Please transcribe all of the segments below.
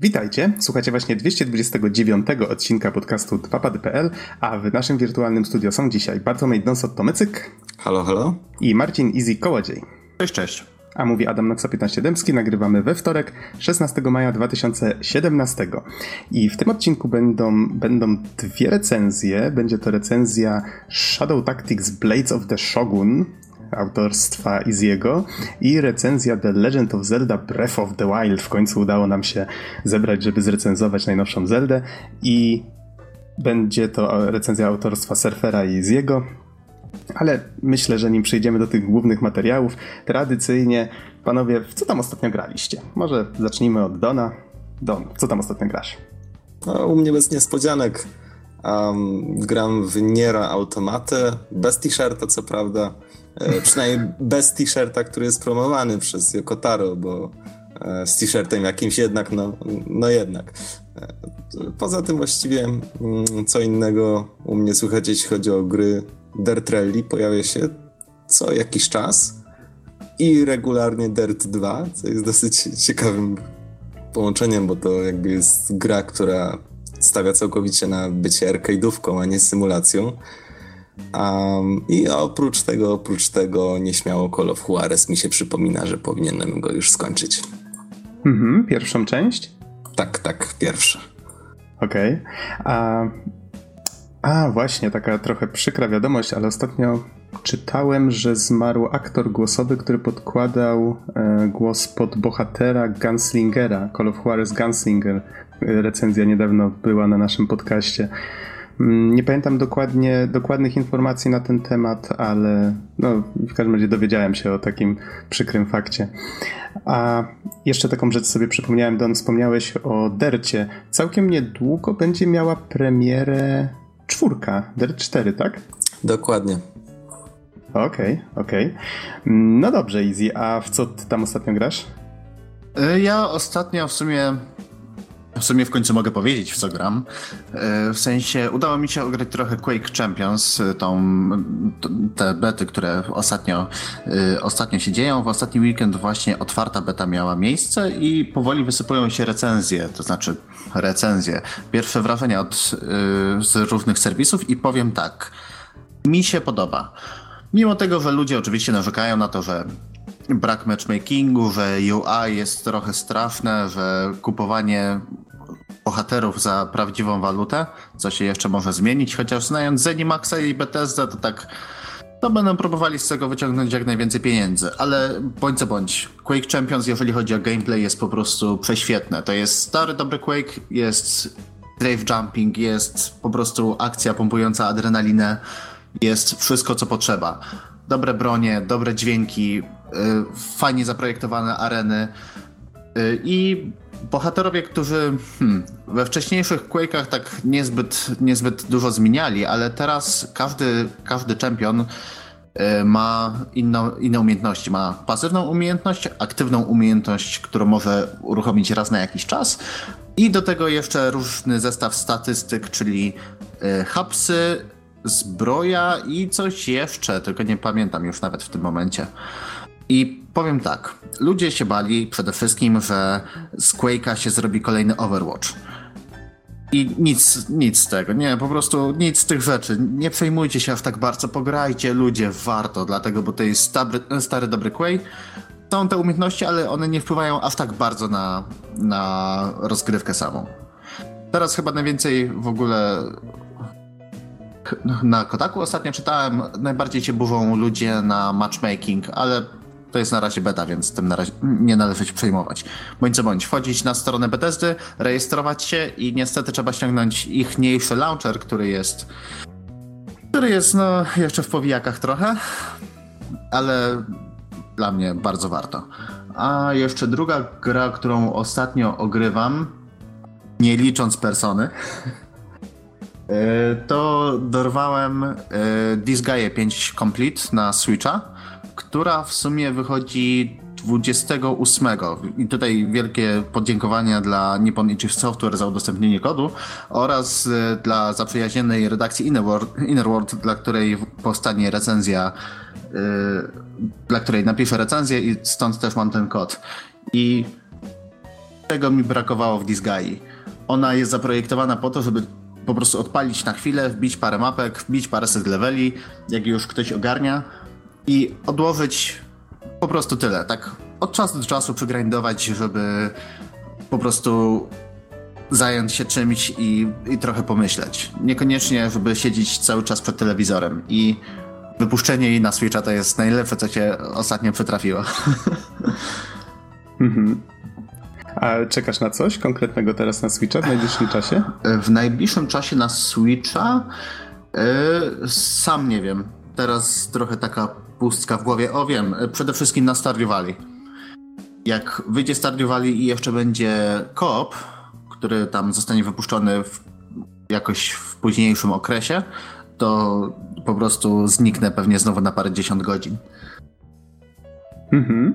Witajcie, słuchacie właśnie 229 odcinka podcastu 2pady.pl, a w naszym wirtualnym studio są dzisiaj Bartłomiej Donsot-Tomycyk. Halo, halo. I Marcin Easy Kołodziej. Cześć, cześć. A mówi Adam Noxa 15 Dębski, nagrywamy we wtorek, 16 maja 2017. I w tym odcinku będą, będą dwie recenzje. Będzie to recenzja Shadow Tactics Blades of the Shogun, autorstwa Iziego i recenzja The Legend of Zelda Breath of the Wild. W końcu udało nam się zebrać, żeby zrecenzować najnowszą Zeldę i będzie to recenzja autorstwa Surfera i Iziego. Ale myślę, że nim przejdziemy do tych głównych materiałów, tradycyjnie, panowie, w co tam ostatnio graliście? Może zacznijmy od Dona. Don, co tam ostatnio grasz? No, u mnie bez niespodzianek. Um, gram w Niera Automatę, bez t-shirta co prawda. E, przynajmniej bez t-shirta, który jest promowany przez Yokotaro, bo e, z t-shirtem jakimś jednak, no, no jednak. E, poza tym właściwie mm, co innego u mnie słychać, jeśli chodzi o gry Dirt Rally, pojawia się co jakiś czas i regularnie Dirt 2, co jest dosyć ciekawym połączeniem, bo to jakby jest gra, która stawia całkowicie na bycie arcade'ówką, a nie symulacją. Um, I oprócz tego, oprócz tego nieśmiało Call of Juarez mi się przypomina, że powinienem go już skończyć. Mhm, pierwszą część? Tak, tak, pierwsza. Okej. Okay. A, a, właśnie, taka trochę przykra wiadomość, ale ostatnio czytałem, że zmarł aktor głosowy, który podkładał e, głos pod bohatera Gunslingera, Call of Juarez Gunslinger. Recenzja niedawno była na naszym podcaście. Mm, nie pamiętam dokładnie, dokładnych informacji na ten temat, ale no, w każdym razie dowiedziałem się o takim przykrym fakcie. A jeszcze taką rzecz sobie przypomniałem, Don, wspomniałeś o Dercie. Całkiem niedługo będzie miała premierę czwórka, Dert 4, tak? Dokładnie. Okej, okay, okej. Okay. No dobrze, Easy, a w co ty tam ostatnio grasz? E, ja ostatnio w sumie w sumie w końcu mogę powiedzieć, w co gram. E, w sensie udało mi się ograć trochę Quake Champions, e, tą, te bety, które ostatnio, e, ostatnio się dzieją. W ostatni weekend właśnie otwarta beta miała miejsce i powoli wysypują się recenzje, to znaczy recenzje. Pierwsze wrażenia od, z różnych serwisów i powiem tak, mi się podoba. Mimo tego, że ludzie oczywiście narzekają na to, że brak matchmakingu, że UI jest trochę straszne, że kupowanie bohaterów za prawdziwą walutę, co się jeszcze może zmienić, chociaż znając Zenimaxa i Bethesda, to tak to będą próbowali z tego wyciągnąć jak najwięcej pieniędzy, ale bądź co bądź, Quake Champions, jeżeli chodzi o gameplay, jest po prostu prześwietne. To jest stary, dobry Quake, jest grave jumping, jest po prostu akcja pompująca adrenalinę, jest wszystko, co potrzeba. Dobre bronie, dobre dźwięki, yy, fajnie zaprojektowane areny yy, i bohaterowie, którzy hmm, we wcześniejszych Quake'ach tak niezbyt, niezbyt dużo zmieniali, ale teraz każdy, każdy czempion y, ma inne umiejętności. Ma pasywną umiejętność, aktywną umiejętność, którą może uruchomić raz na jakiś czas i do tego jeszcze różny zestaw statystyk, czyli y, hapsy, zbroja i coś jeszcze, tylko nie pamiętam już nawet w tym momencie. I powiem tak, ludzie się bali przede wszystkim, że z Quake'a się zrobi kolejny Overwatch. I nic, nic z tego, nie, po prostu nic z tych rzeczy. Nie przejmujcie się aż tak bardzo, pograjcie ludzie, warto, dlatego, bo to jest stary, stary dobry Quake. Są te umiejętności, ale one nie wpływają aż tak bardzo na, na rozgrywkę samą. Teraz chyba najwięcej w ogóle na Kotaku ostatnio czytałem, najbardziej się burzą ludzie na matchmaking, ale to jest na razie beta, więc tym na razie nie należy się przejmować. Bądź co bądź, wchodzić na stronę Bethesdy, rejestrować się i niestety trzeba ściągnąć ich mniejszy launcher, który jest który jest no jeszcze w powijakach trochę, ale dla mnie bardzo warto. A jeszcze druga gra, którą ostatnio ogrywam, nie licząc persony, e, to dorwałem e, Disgaea 5 Complete na Switcha która w sumie wychodzi 28. I tutaj wielkie podziękowania dla Nippon Software za udostępnienie kodu oraz e, dla zaprzyjaźnionej redakcji Innerworld, Innerworld dla której powstanie recenzja, yy, dla której napiszę recenzję i stąd też mam ten kod. I Tego mi brakowało w Disgaea. Ona jest zaprojektowana po to, żeby po prostu odpalić na chwilę, wbić parę mapek, wbić parę set leveli, jak już ktoś ogarnia i odłożyć po prostu tyle, tak od czasu do czasu przygrindować, żeby po prostu zająć się czymś i, i trochę pomyśleć. Niekoniecznie, żeby siedzieć cały czas przed telewizorem i wypuszczenie jej na Switcha to jest najlepsze, co cię ostatnio przytrafiło. Mhm. A czekasz na coś konkretnego teraz na Switcha w najbliższym czasie? W najbliższym czasie na Switcha yy, sam nie wiem. Teraz trochę taka pustka w głowie. O wiem, przede wszystkim na Stardew. Jak wyjdzie Stardew i jeszcze będzie koop, który tam zostanie wypuszczony w, jakoś w późniejszym okresie, to po prostu zniknę pewnie znowu na parę dziesiąt godzin. Mhm.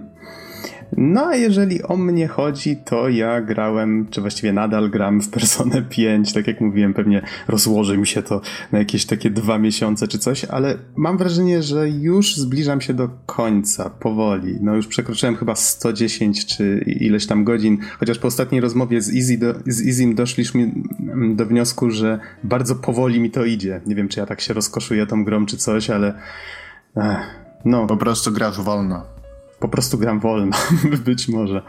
No a jeżeli o mnie chodzi, to ja grałem, czy właściwie nadal gram w Personę 5, tak jak mówiłem, pewnie rozłoży mi się to na jakieś takie dwa miesiące czy coś, ale mam wrażenie, że już zbliżam się do końca, powoli. No już przekroczyłem chyba 110 czy ileś tam godzin, chociaż po ostatniej rozmowie z, Easy do, z Easym doszliśmy do wniosku, że bardzo powoli mi to idzie. Nie wiem, czy ja tak się rozkoszuję tą grą czy coś, ale... Ech, no. Po prostu grasz wolno po prostu gram wolno, być może.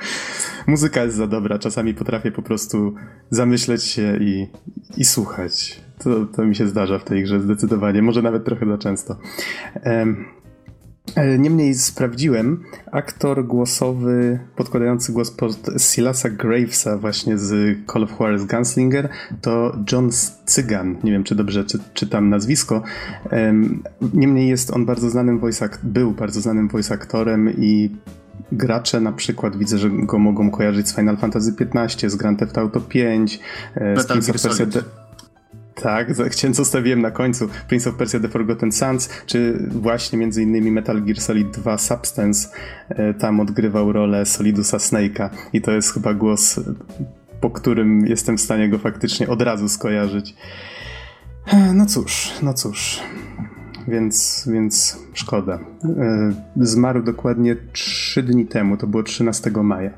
Muzyka jest za dobra, czasami potrafię po prostu zamyśleć się i, i słuchać. To, to mi się zdarza w tej grze zdecydowanie, może nawet trochę za często. Um, Niemniej sprawdziłem, aktor głosowy podkładający głos pod Silasa Gravesa właśnie z Call of Juarez Gunslinger to John Cygan. Nie wiem, czy dobrze czy, czytam nazwisko. Niemniej jest on bardzo znanym voice był bardzo znanym voice aktorem i gracze na przykład widzę, że go mogą kojarzyć z Final Fantasy XV, z Grand Theft Auto 5, e, z Prince of Persia tak, chciałem zostawiłem na końcu Prince of Persia The Forgotten Sands, czy właśnie między innymi Metal Gear Solid 2 Substance e, tam odgrywał rolę Solidusa Snake'a i to jest chyba głos, po którym jestem w stanie go faktycznie od razu skojarzyć. E, no cóż, no cóż. Więc, więc szkoda. E, zmarł dokładnie 3 dni temu, to było 13 maja.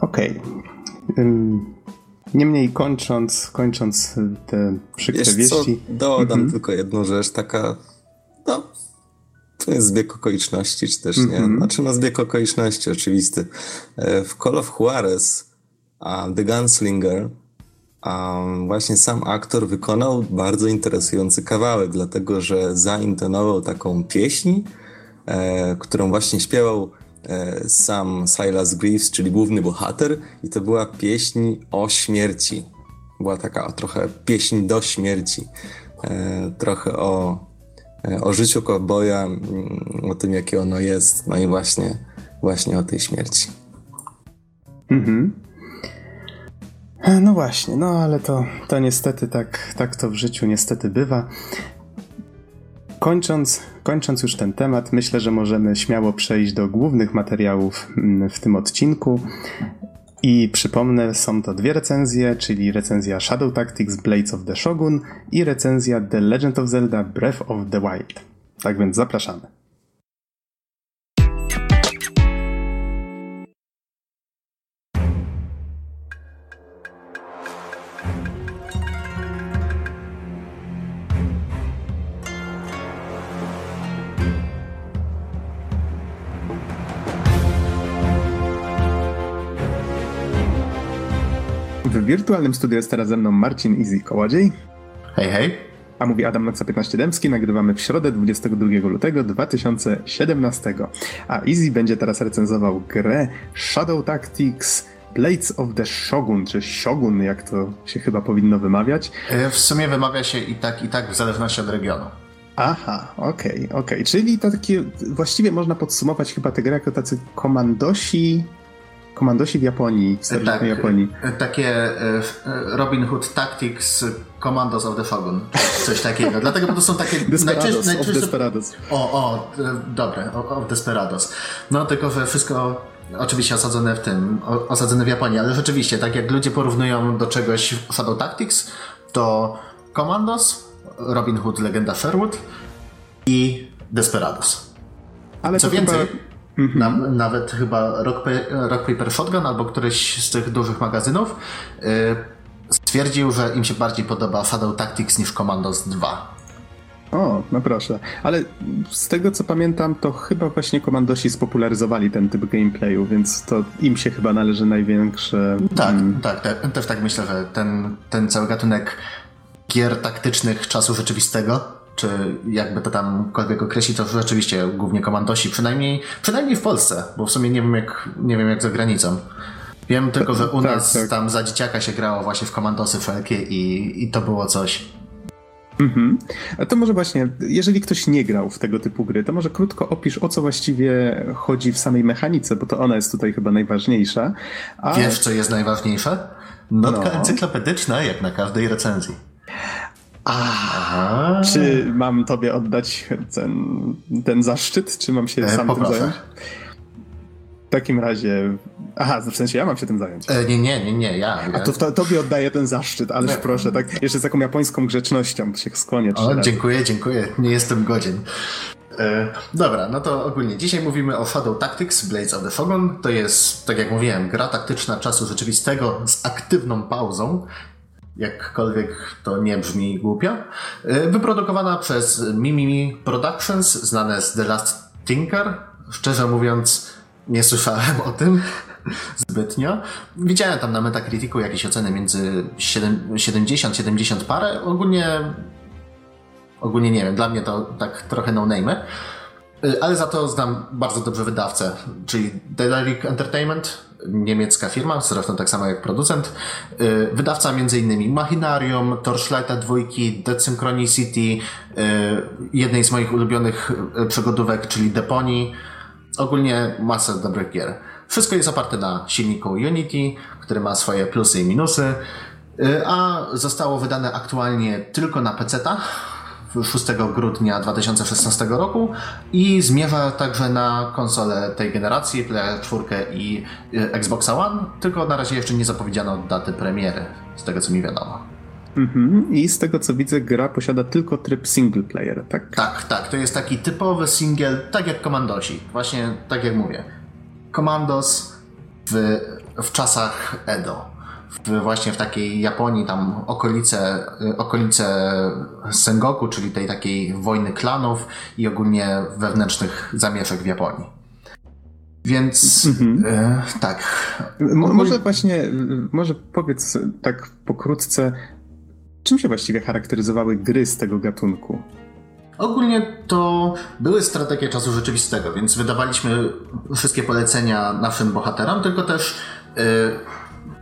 Okej. Okay. Niemniej kończąc, kończąc te przykre Wiesz wieści... Co? Dodam mhm. tylko jedną rzecz, taka no, to jest zbieg okoliczności, czy też nie? -hmm. Znaczy no zbieg okoliczności oczywisty. E, w Call of Juarez The Gunslinger właśnie sam aktor wykonał bardzo interesujący kawałek, dlatego że zaintonował taką pieśń, e, którą właśnie śpiewał sam Silas Greaves, czyli główny bohater, i to była pieśń o śmierci. Była taka trochę pieśń do śmierci. E, trochę o, e, o życiu kowboja, mm, o tym, jakie ono jest, no i właśnie, właśnie o tej śmierci. Mhm. No właśnie, no ale to, to niestety tak, tak to w życiu niestety bywa. Kończąc, kończąc już ten temat, myślę, że możemy śmiało przejść do głównych materiałów mm, w tym odcinku. I przypomnę, są to dwie recenzje, czyli recenzja Shadow Tactics Blades of the Shogun i recenzja The Legend of Zelda Breath of the Wild. Tak więc zapraszamy. Wirtualnym studiu jest teraz ze mną Marcin Easy Kołodziej. Hej, hej. A mówi Adam Noxa 15 Dębski. Nagrywamy w środę 22 lutego 2017. A Easy będzie teraz recenzował grę Shadow Tactics Blades of the Shogun, czy Shogun, jak to się chyba powinno wymawiać. E, w sumie wymawia się i tak, i tak w zależności od regionu. Aha, okej, okay, okej. Okay. Czyli to takie, właściwie można podsumować chyba tę grę jako tacy komandosi komandosi w Japonii, w tak, Japonii. Takie e, Robin Hood Tactics Commandos of the Shogun, coś takiego. Dlatego bo to są takie Desperados, najczęściej... of Desperados. O, o, e, dobre, of Desperados. No tylko, że wszystko oczywiście osadzone w tym, osadzone w Japonii, ale rzeczywiście, tak jak ludzie porównują do czegoś Shadow Tactics, to Commandos, Robin Hood Legenda Sherwood i Desperados. Ale Co więcej... Chyba mhm. na, nawet chyba Rock, Rock Paper Shotgun albo któryś z tych dużych magazynów, yy, stwierdził, że im się bardziej podoba Shadow Tactics niż Commandos 2. O, no proszę. Ale z tego co pamiętam, to chyba właśnie komandosi spopularyzowali ten typ gameplayu, więc to im się chyba należy największe. Tak, hmm. tak, tak, też tak myślę, że ten, ten cały gatunek gier taktycznych czasu rzeczywistego, czy jakby to tamkolwiek określić, to rzeczywiście głównie komandosi, przynajmniej, przynajmniej w Polsce, bo w sumie nie wiem jak, nie wiem jak za granicą. Wiem tylko, że u tak, nas tak. tam za dzieciaka się grało właśnie w komandosy wszelkie i, i to było coś. Mhm. A to może właśnie, jeżeli ktoś nie grał w tego typu gry, to może krótko opisz, o co właściwie chodzi w samej mechanice, bo to ona jest tutaj chyba najważniejsza. A... Wiesz, co jest najważniejsze? Notka no. encyklopedyczna, jak na każdej recenzji. A, czy mam tobie oddać ten, ten zaszczyt, czy mam się e, sam poproszę. tym zająć? W takim razie. Aha, w sensie ja mam się tym zająć. E, nie, nie, nie, nie, ja. A to, to tobie oddaję ten zaszczyt, ależ proszę, tak? Jeszcze z taką japońską grzecznością się skłonię. O, dziękuję, dziękuję. Nie jestem godzien. E, dobra, no to ogólnie dzisiaj mówimy o Shadow Tactics Blades of the Shogun. To jest, tak jak mówiłem, gra taktyczna czasu rzeczywistego z aktywną pauzą. Jakkolwiek to nie brzmi głupio. E, wyprodukowana przez Mimimi Productions, znane z The Last Tinker. Szczerze mówiąc, nie słyszałem o tym zbytnio. Widziałem tam na Metacriticu jakieś oceny między 70, 70 parę. Ogólnie ogólnie nie wiem, dla mnie to tak trochę no name. Y, ale za to znam bardzo dobrze wydawcę, czyli Delarik Entertainment, niemiecka firma, zresztą tak samo jak producent. Y, wydawca m.in. Machinarium, Torchlighta dwójki, Dead Synchronicity, y, jednej z moich ulubionych przygodówek, czyli Deponii ogólnie masę dobrych gier. Wszystko jest oparte na silniku Unity, który ma swoje plusy i minusy, y, a zostało wydane aktualnie tylko na PC-ta 6 grudnia 2016 roku i zmierza także na konsole tej generacji, PS4 i y, Xbox One, tylko na razie jeszcze nie zapowiedziano daty premiery, z tego co mi wiadomo. Mhm. I z tego co widzę, gra posiada tylko tryb single player, tak? Tak, tak. To jest taki typowy single, tak jak Komandosi. Właśnie tak jak mówię. Komandos w, w czasach Edo. W, właśnie w takiej Japonii, tam okolice, okolice Sengoku, czyli tej takiej wojny klanów i ogólnie wewnętrznych zamieszek w Japonii. Więc mhm. e, tak. Może właśnie, może powiedz tak pokrótce, Czym się właściwie charakteryzowały gry z tego gatunku? Ogólnie to były strategie czasu rzeczywistego, więc wydawaliśmy wszystkie polecenia naszym bohaterom, tylko też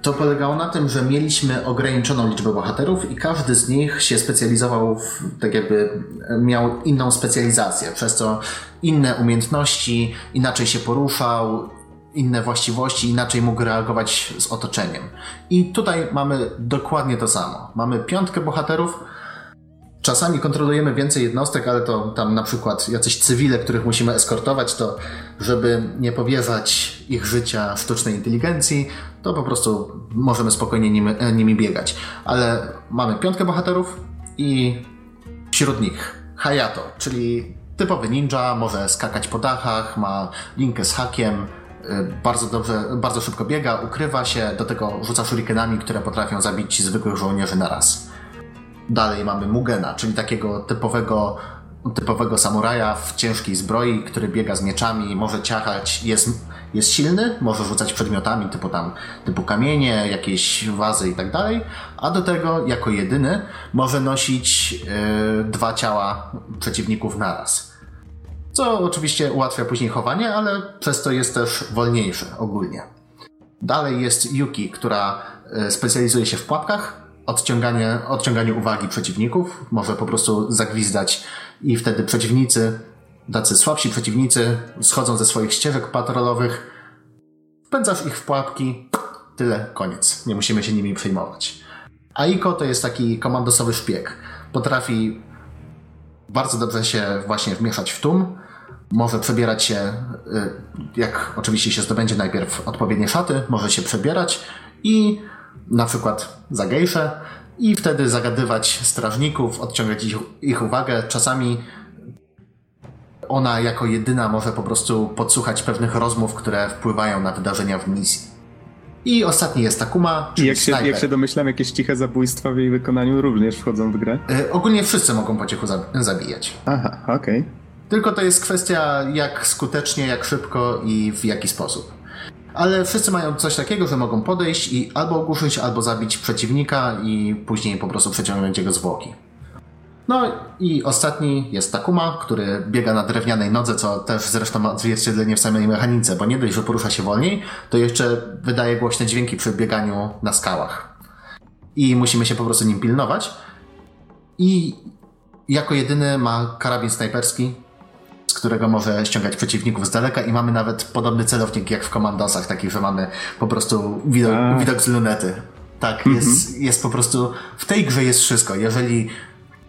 to polegało na tym, że mieliśmy ograniczoną liczbę bohaterów i każdy z nich się specjalizował, w, tak jakby miał inną specjalizację, przez co inne umiejętności, inaczej się poruszał, inne właściwości, inaczej mógł reagować z otoczeniem. I tutaj mamy dokładnie to samo. Mamy piątkę bohaterów. Czasami kontrolujemy więcej jednostek, ale to tam na przykład jacyś cywile, których musimy eskortować, to żeby nie powierzać ich życia sztucznej inteligencji, to po prostu możemy spokojnie nimi, e, nimi biegać. Ale mamy piątkę bohaterów i wśród nich Hayato, czyli typowy ninja, może skakać po dachach, ma linkę z hakiem, Y, bardzo dobrze, bardzo szybko biega, ukrywa się, do tego rzuca shurikenami, które potrafią zabić zwykłych żołnierzy na raz. Dalej mamy Mugena, czyli takiego typowego, typowego samuraja w ciężkiej zbroi, który biega z mieczami, może ciachać, jest, jest silny, może rzucać przedmiotami typu tam, typu kamienie, jakieś wazy i tak dalej, a do tego jako jedyny może nosić yy, dwa ciała przeciwników naraz co oczywiście ułatwia później chowanie, ale przez to jest też wolniejsze ogólnie. Dalej jest Yuki, która e, specjalizuje się w pułapkach, odciąganie, odciąganiu uwagi przeciwników. Może po prostu zagwizdać i wtedy przeciwnicy, tacy słabsi przeciwnicy, schodzą ze swoich ścieżek patrolowych, wpędzasz ich w pułapki, tyle, koniec. Nie musimy się nimi przejmować. Aiko to jest taki komandosowy szpieg. Potrafi bardzo dobrze się właśnie wmieszać w tłum, może przebierać się, y, jak oczywiście się zdobędzie najpierw odpowiednie szaty, może się przebierać i na przykład za gejsze i wtedy zagadywać strażników, odciągać ich, ich uwagę. Czasami ona jako jedyna może po prostu podsłuchać pewnych rozmów, które wpływają na wydarzenia w misji. I ostatni jest Takuma, czyli I jak się, jak się domyślam, jakieś ciche zabójstwa w jej wykonaniu również wchodzą w grę? Y, ogólnie wszyscy mogą po cichu zabijać. Aha, okej. Okay. Tylko to jest kwestia jak skutecznie, jak szybko i w jaki sposób. Ale wszyscy mają coś takiego, że mogą podejść i albo ogłuszyć, albo zabić przeciwnika i później po prostu przeciągnąć jego zwłoki. No i ostatni jest Takuma, który biega na drewnianej nodze, co też zresztą ma odzwierciedlenie w samej mechanice, bo nie dość, że porusza się wolniej, to jeszcze wydaje głośne dźwięki przy bieganiu na skałach. I musimy się po prostu nim pilnować. I jako jedyny ma karabin snajperski, z którego może ściągać przeciwników z daleka i mamy nawet podobny celownik jak w komandosach, taki, że mamy po prostu widok, widok z lunety. Tak, mm -hmm. jest, jest po prostu, w tej grze jest wszystko. Jeżeli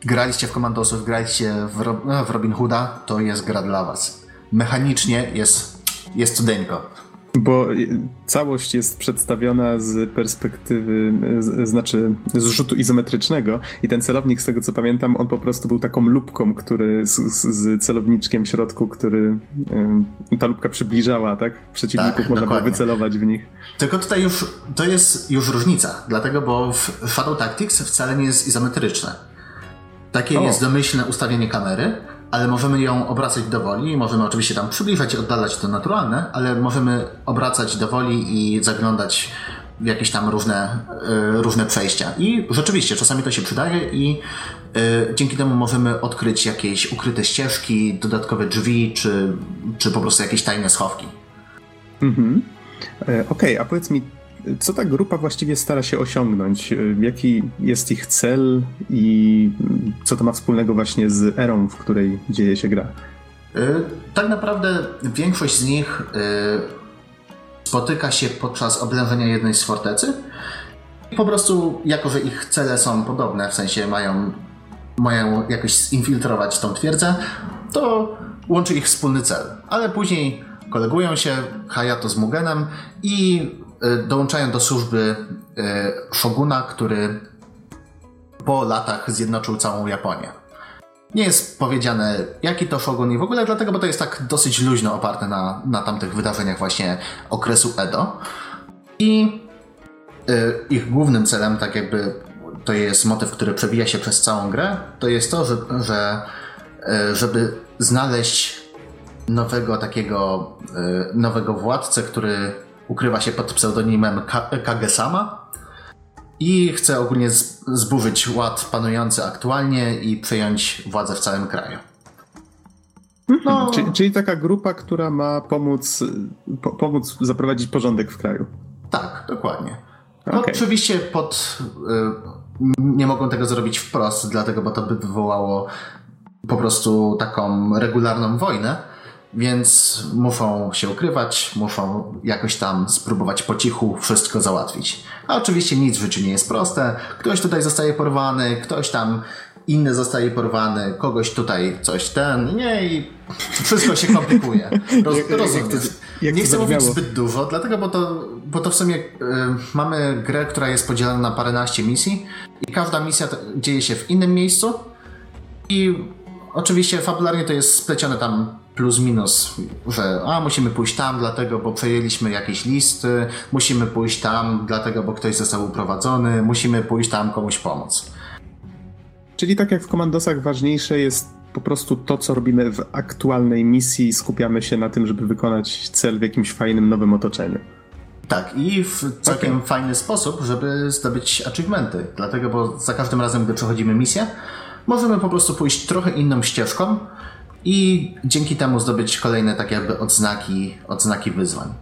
graliście w Komandosów, graliście w, no, w Robin Hooda, to jest gra dla was. Mechanicznie jest, jest cudeńko. Bo całość jest przedstawiona z perspektywy, z, znaczy z rzutu izometrycznego i ten celownik, z tego co pamiętam, on po prostu był taką lubką, który z, z celowniczkiem w środku, który ta lubka przybliżała, tak? Przeciwników tak, można dokładnie. było wycelować w nich. Tylko tutaj już, to jest już różnica, dlatego, bo w Shadow Tactics wcale nie jest izometryczne. Takie o. jest domyślne ustawienie kamery, ale możemy ją obracać do woli. Możemy oczywiście tam przybliżać i oddalać to naturalne, ale możemy obracać do woli i zaglądać w jakieś tam różne, y, różne przejścia. I rzeczywiście czasami to się przydaje i y, dzięki temu możemy odkryć jakieś ukryte ścieżki, dodatkowe drzwi, czy, czy po prostu jakieś tajne schowki. Mhm. E, okej, okay, a powiedz mi, co ta grupa właściwie stara się osiągnąć? Jaki jest ich cel i co to ma wspólnego właśnie z erą, w której dzieje się gra? Y, tak naprawdę większość z nich y, spotyka się podczas oblężenia jednej z fortecy. I po prostu, jako że ich cele są podobne, w sensie mają, mają jakoś zinfiltrować tą twierdzę, to łączy ich wspólny cel. Ale później kolegują się Hayato z Mugenem i Y, dołączają do służby y, Shoguna, który po latach zjednoczył całą Japonię. Nie jest powiedziane, jaki to Shogun i w ogóle dlatego, bo to jest tak dosyć luźno oparte na, na tamtych wydarzeniach właśnie okresu Edo. I y, ich głównym celem, tak jakby to jest motyw, który przebija się przez całą grę, to jest to, że, że żeby znaleźć nowego takiego, nowego władcę, który ukrywa się pod pseudonimem Kagesama i chce ogólnie zburzyć ład panujący aktualnie i przejąć władzę w całym kraju. No. Czyli, czyli, taka grupa, która ma pomóc, po, pomóc zaprowadzić porządek w kraju. Tak, dokładnie. No, okay. Oczywiście pod. Y, nie mogą tego zrobić wprost, dlatego, bo to by wywołało po prostu taką regularną wojnę więc muszą się ukrywać, muszą jakoś tam spróbować po cichu wszystko załatwić. A oczywiście nic w życiu nie jest proste. Ktoś tutaj zostaje porwany, ktoś tam inny zostaje porwany, kogoś tutaj coś ten, nie i wszystko się komplikuje. Roz, rozumiem. Jak nie chcę mówić zbyt dużo, dlatego, bo to, bo to w sumie y, mamy grę, która jest podzielona na paręnaście misji i każda misja dzieje się w innym miejscu i oczywiście fabularnie to jest splecione tam plus minus, że a musimy pójść tam dlatego, bo przejęliśmy jakieś listy, musimy pójść tam dlatego, bo ktoś został uprowadzony, musimy pójść tam komuś pomóc. Czyli tak jak w komandosach ważniejsze jest po prostu to, co robimy w aktualnej misji, skupiamy się na tym, żeby wykonać cel w jakimś fajnym, nowym otoczeniu. Tak, i w całkiem okay. fajny sposób, żeby zdobyć achievementy. Dlatego, bo za każdym razem, gdy przechodzimy misję, możemy po prostu pójść trochę inną ścieżką, i dzięki temu zdobyć kolejne tak jakby odznaki, odznaki wyzwań.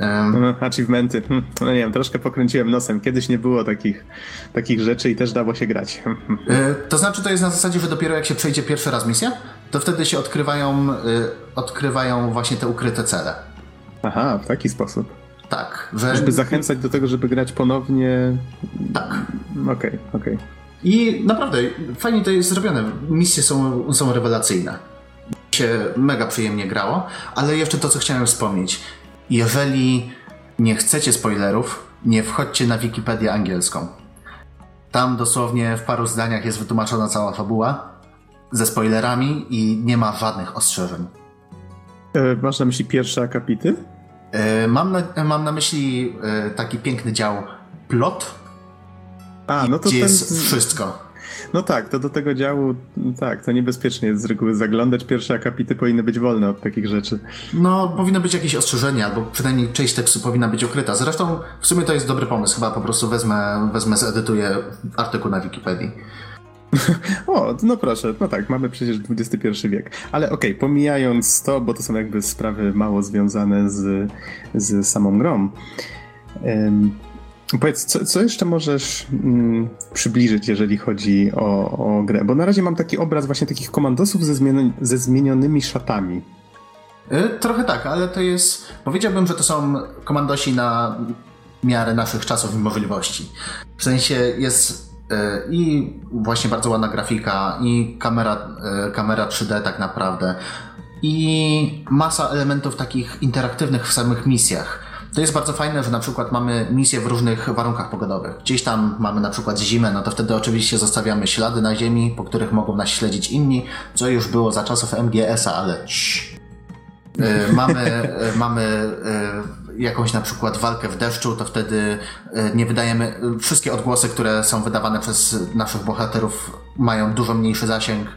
Um, achievementy. No nie wiem, troszkę pokręciłem nosem. Kiedyś nie było takich, takich rzeczy i też dało się grać. E, to znaczy, to jest na zasadzie, że dopiero jak się przejdzie pierwszy raz misję, to wtedy się odkrywają, y, odkrywają właśnie te ukryte cele. Aha, w taki sposób. Tak. Że... Żeby zachęcać do tego, żeby grać ponownie. Tak. Okej, okay, okej. Okay. I naprawdę fajnie to jest zrobione. Misje są, są rewelacyjne. Się mega przyjemnie grało, ale jeszcze to, co chciałem wspomnieć. Jeżeli nie chcecie spoilerów, nie wchodźcie na Wikipedię angielską. Tam dosłownie w paru zdaniach jest wytłumaczona cała fabuła ze spoilerami i nie ma żadnych ostrzeżeń. E, masz na myśli pierwsze akapity? E, mam, na, mam na myśli e, taki piękny dział plot, A, no to gdzie ten... jest wszystko. No tak, to do tego działu, tak, to niebezpiecznie jest z reguły zaglądać. Pierwsze akapity powinny być wolne od takich rzeczy. No, powinno być jakieś ostrzeżenie, albo przynajmniej część tekstu powinna być ukryta. Zresztą w sumie to jest dobry pomysł. Chyba po prostu wezmę, wezmę zedytuję artykuł na Wikipedii. O, no proszę, no tak, mamy przecież XXI wiek. Ale okej, okay, pomijając to, bo to są jakby sprawy mało związane z, z samą grą. Um, powiedz, co, co, jeszcze możesz mm, przybliżyć, jeżeli chodzi o, o, grę? Bo na razie mam taki obraz właśnie takich komandosów ze, ze zmienionymi szatami. E, trochę tak, ale to jest. Powiedziałbym, że to są komandosi na miarę naszych czasów i możliwości. W sensie jest E, i właśnie bardzo ładna grafika i kamera, e, kamera 3D tak naprawdę i masa elementów takich interaktywnych w samych misjach. To jest bardzo fajne, że na przykład mamy misje w różnych warunkach pogodowych. Gdzieś tam mamy na przykład zimę, no to wtedy oczywiście zostawiamy ślady na ziemi, po których mogą nas śledzić inni, co już było za czasów MGS-a, ale. E, mamy, mamy jakąś na przykład walkę w deszczu, to wtedy nie wydajemy. Wszystkie odgłosy, które są wydawane przez naszych bohaterów, mają dużo mniejszy zasięg.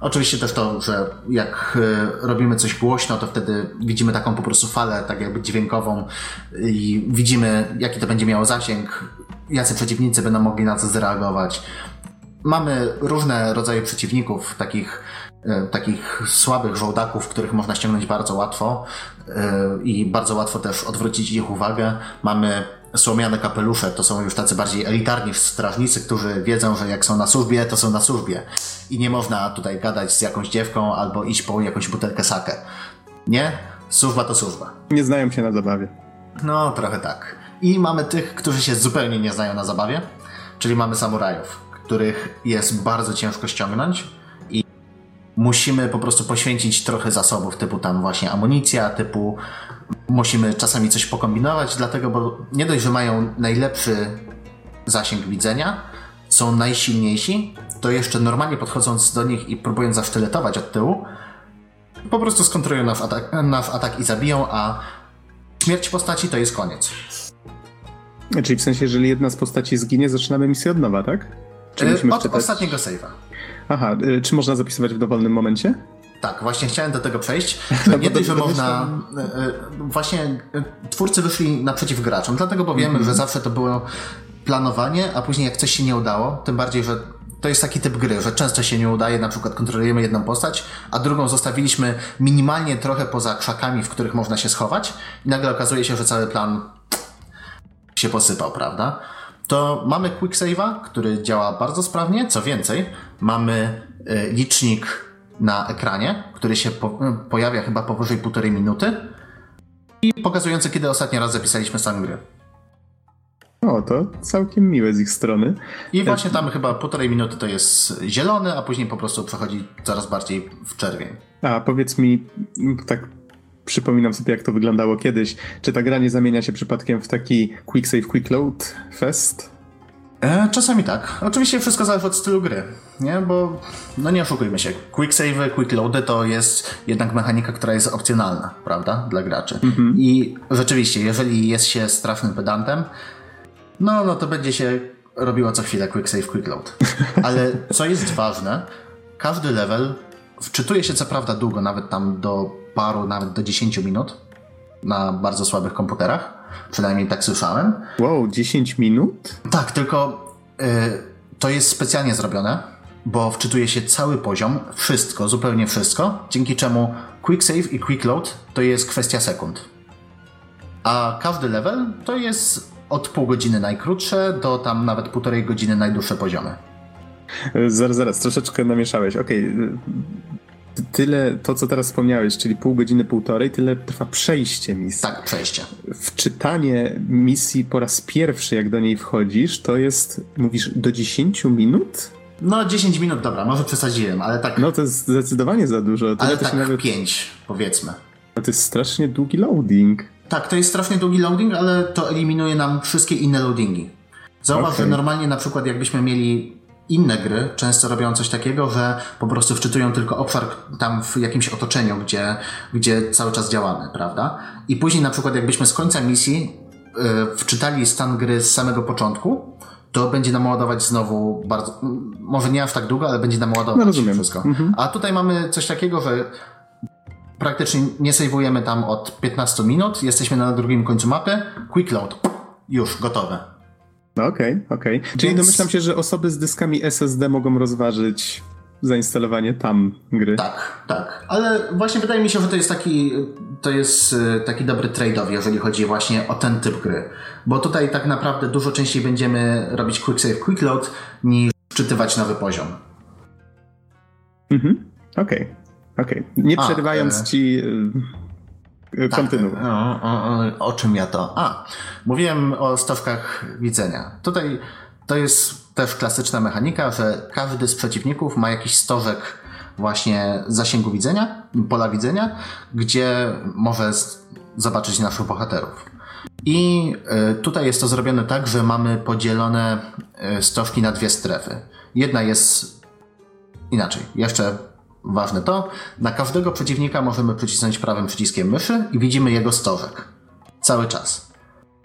Oczywiście też to, że jak e, robimy coś głośno, to wtedy widzimy taką po prostu falę, tak jakby dźwiękową i widzimy, jaki to będzie miało zasięg, jacy przeciwnicy będą mogli na to zareagować. Mamy różne rodzaje przeciwników, takich E, takich słabych żołdaków, których można ściągnąć bardzo łatwo e, i bardzo łatwo też odwrócić ich uwagę. Mamy słomiane kapelusze, to są już tacy bardziej elitarni strażnicy, którzy wiedzą, że jak są na służbie, to są na służbie. I nie można tutaj gadać z jakąś dziewką albo iść po jakąś butelkę sakę. Nie? Służba to służba. Nie znają się na zabawie. No, trochę tak. I mamy tych, którzy się zupełnie nie znają na zabawie, czyli mamy samurajów, których jest bardzo ciężko ściągnąć musimy po prostu poświęcić trochę zasobów, typu tam właśnie amunicja, typu musimy czasami coś pokombinować, dlatego, bo nie dość, że mają najlepszy zasięg widzenia, są najsilniejsi, to jeszcze normalnie podchodząc do nich i próbując zasztyletować od tyłu, po prostu skontrują nasz atak, atak i zabiją, a śmierć postaci to jest koniec. Czyli w sensie, jeżeli jedna z postaci zginie, zaczynamy misję od nowa, tak? Czy e, od ostatniego save'a. Aha, y, czy można zapisywać w dowolnym momencie? Tak, właśnie chciałem do tego przejść. No nie dość, że można. Y, y, właśnie twórcy wyszli naprzeciw graczom, dlatego bo wiemy, mm -hmm. że zawsze to było planowanie, a później jak coś się nie udało, tym bardziej, że to jest taki typ gry, że często się nie udaje, na przykład kontrolujemy jedną postać, a drugą zostawiliśmy minimalnie trochę poza krzakami, w których można się schować i nagle okazuje się, że cały plan się posypał, prawda? to mamy Quick Save'a, który działa bardzo sprawnie. Co więcej, mamy e, licznik na ekranie, który się po, e, pojawia chyba powyżej półtorej minuty i pokazujący, kiedy ostatni raz zapisaliśmy sam gry. O, to całkiem miłe z ich strony. I właśnie tam chyba półtorej minuty to jest zielony, a później po prostu przechodzi coraz bardziej w czerwień. A powiedz mi, tak przypominam sobie, jak to wyglądało kiedyś. Czy ta gra nie zamienia się przypadkiem w taki quick save, quick load fest? E, czasami tak. Oczywiście wszystko zależy od stylu gry, nie? Bo, no nie oszukujmy się, quick save, quick loady to jest jednak mechanika, która jest opcjonalna, prawda? Dla graczy. Mhm. I rzeczywiście, jeżeli jest się strasznym pedantem, no, no to będzie się robiło co chwilę quick save, quick load. Ale co jest ważne, każdy level wczytuje się co prawda długo, nawet tam do paru, nawet do 10 minut na bardzo słabych komputerach. Przynajmniej tak słyszałem. Wow, 10 minut? Tak, tylko y, to jest specjalnie zrobione, bo wczytuje się cały poziom, wszystko, zupełnie wszystko, dzięki czemu quick save i quick load to jest kwestia sekund. A każdy level to jest od pół godziny najkrótsze do tam nawet półtorej godziny najdłuższe poziomy. Zaraz, zaraz, troszeczkę namieszałeś. Okej, okay tyle, to co teraz wspomniałeś, czyli pół godziny, półtorej, tyle trwa przejście misji. Tak, przejście. Wczytanie misji po raz pierwszy, jak do niej wchodzisz, to jest, mówisz, do 10 minut? No, 10 minut, dobra, może przesadziłem, ale tak. No, to jest zdecydowanie za dużo. To ale tak nawet... 5, powiedzmy. No, to jest strasznie długi loading. Tak, to jest strasznie długi loading, ale to eliminuje nam wszystkie inne loadingi. Zauważ, okay. że normalnie na przykład jakbyśmy mieli inne gry często robią coś takiego, że po prostu wczytują tylko obszar tam w jakimś otoczeniu, gdzie, gdzie cały czas działamy, prawda? I później na przykład jakbyśmy z końca misji yy, wczytali stan gry z samego początku, to będzie nam ładować znowu bardzo, może nie aż tak długo, ale będzie nam ładować no rozumiem. wszystko. Mhm. A tutaj mamy coś takiego, że praktycznie nie sejwujemy tam od 15 minut, jesteśmy na drugim końcu mapy, quick load, już, gotowe. No okej, okay, okej. Okay. Czyli Więc... domyślam się, że osoby z dyskami SSD mogą rozważyć zainstalowanie tam gry. Tak, tak. Ale właśnie wydaje mi się, że to jest taki, to jest y, taki dobry trade-off, jeżeli chodzi właśnie o ten typ gry. Bo tutaj tak naprawdę dużo częściej będziemy robić quick save, quick load, niż wczytywać nowy poziom. Mhm, okej. Okay. Okej, okay. nie przerywając e... ci. E, tak, kontynuuj. Tak, o, o, o, czym ja to? A, mówiłem o stawkach widzenia. Tutaj to jest też klasyczna mechanika, że każdy z przeciwników ma jakiś stożek właśnie zasięgu widzenia, pola widzenia, gdzie może zobaczyć naszych bohaterów. I e, tutaj jest to zrobione tak, że mamy podzielone e, stożki na dwie strefy. Jedna jest inaczej, jeszcze ważne to, na każdego przeciwnika możemy przycisnąć prawym przyciskiem myszy i widzimy jego stożek. Cały czas.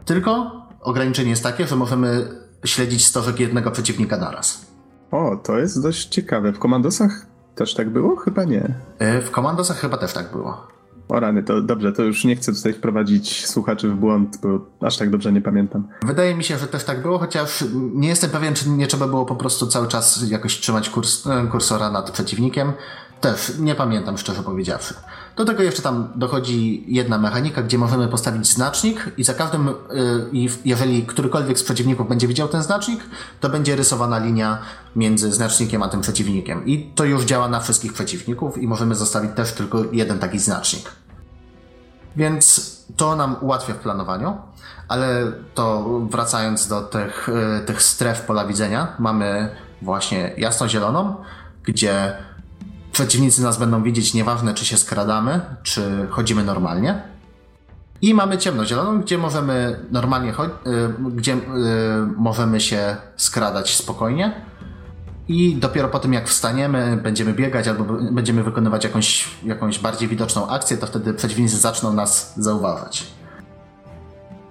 Tylko ograniczenie jest takie, że możemy śledzić stożek jednego przeciwnika naraz. O, to jest dość ciekawe. W komandosach też tak było? Chyba nie. E, w komandosach chyba też tak było. O rany, to dobrze, to już nie chcę tutaj wprowadzić słuchaczy w błąd, bo aż tak dobrze nie pamiętam. Wydaje mi się, że też tak było, chociaż nie jestem pewien, czy nie trzeba było po prostu cały czas jakoś trzymać kurs, e, kursora nad przeciwnikiem. Też nie pamiętam, szczerze powiedziawszy. Do tego jeszcze tam dochodzi jedna mechanika, gdzie możemy postawić znacznik i za każdym, yy, jeżeli którykolwiek z przeciwników będzie widział ten znacznik, to będzie rysowana linia między znacznikiem a tym przeciwnikiem. I to już działa na wszystkich przeciwników i możemy zostawić też tylko jeden taki znacznik. Więc to nam ułatwia w planowaniu, ale to wracając do tych, yy, tych stref pola widzenia, mamy właśnie jasno-zieloną, gdzie Przeciwnicy nas będą widzieć nieważne, czy się skradamy, czy chodzimy normalnie. I mamy ciemnozieloną, gdzie możemy normalnie y, gdzie y, możemy się skradać spokojnie. I dopiero po tym, jak wstaniemy, będziemy biegać albo będziemy wykonywać jakąś, jakąś bardziej widoczną akcję, to wtedy przeciwnicy zaczną nas zauważać.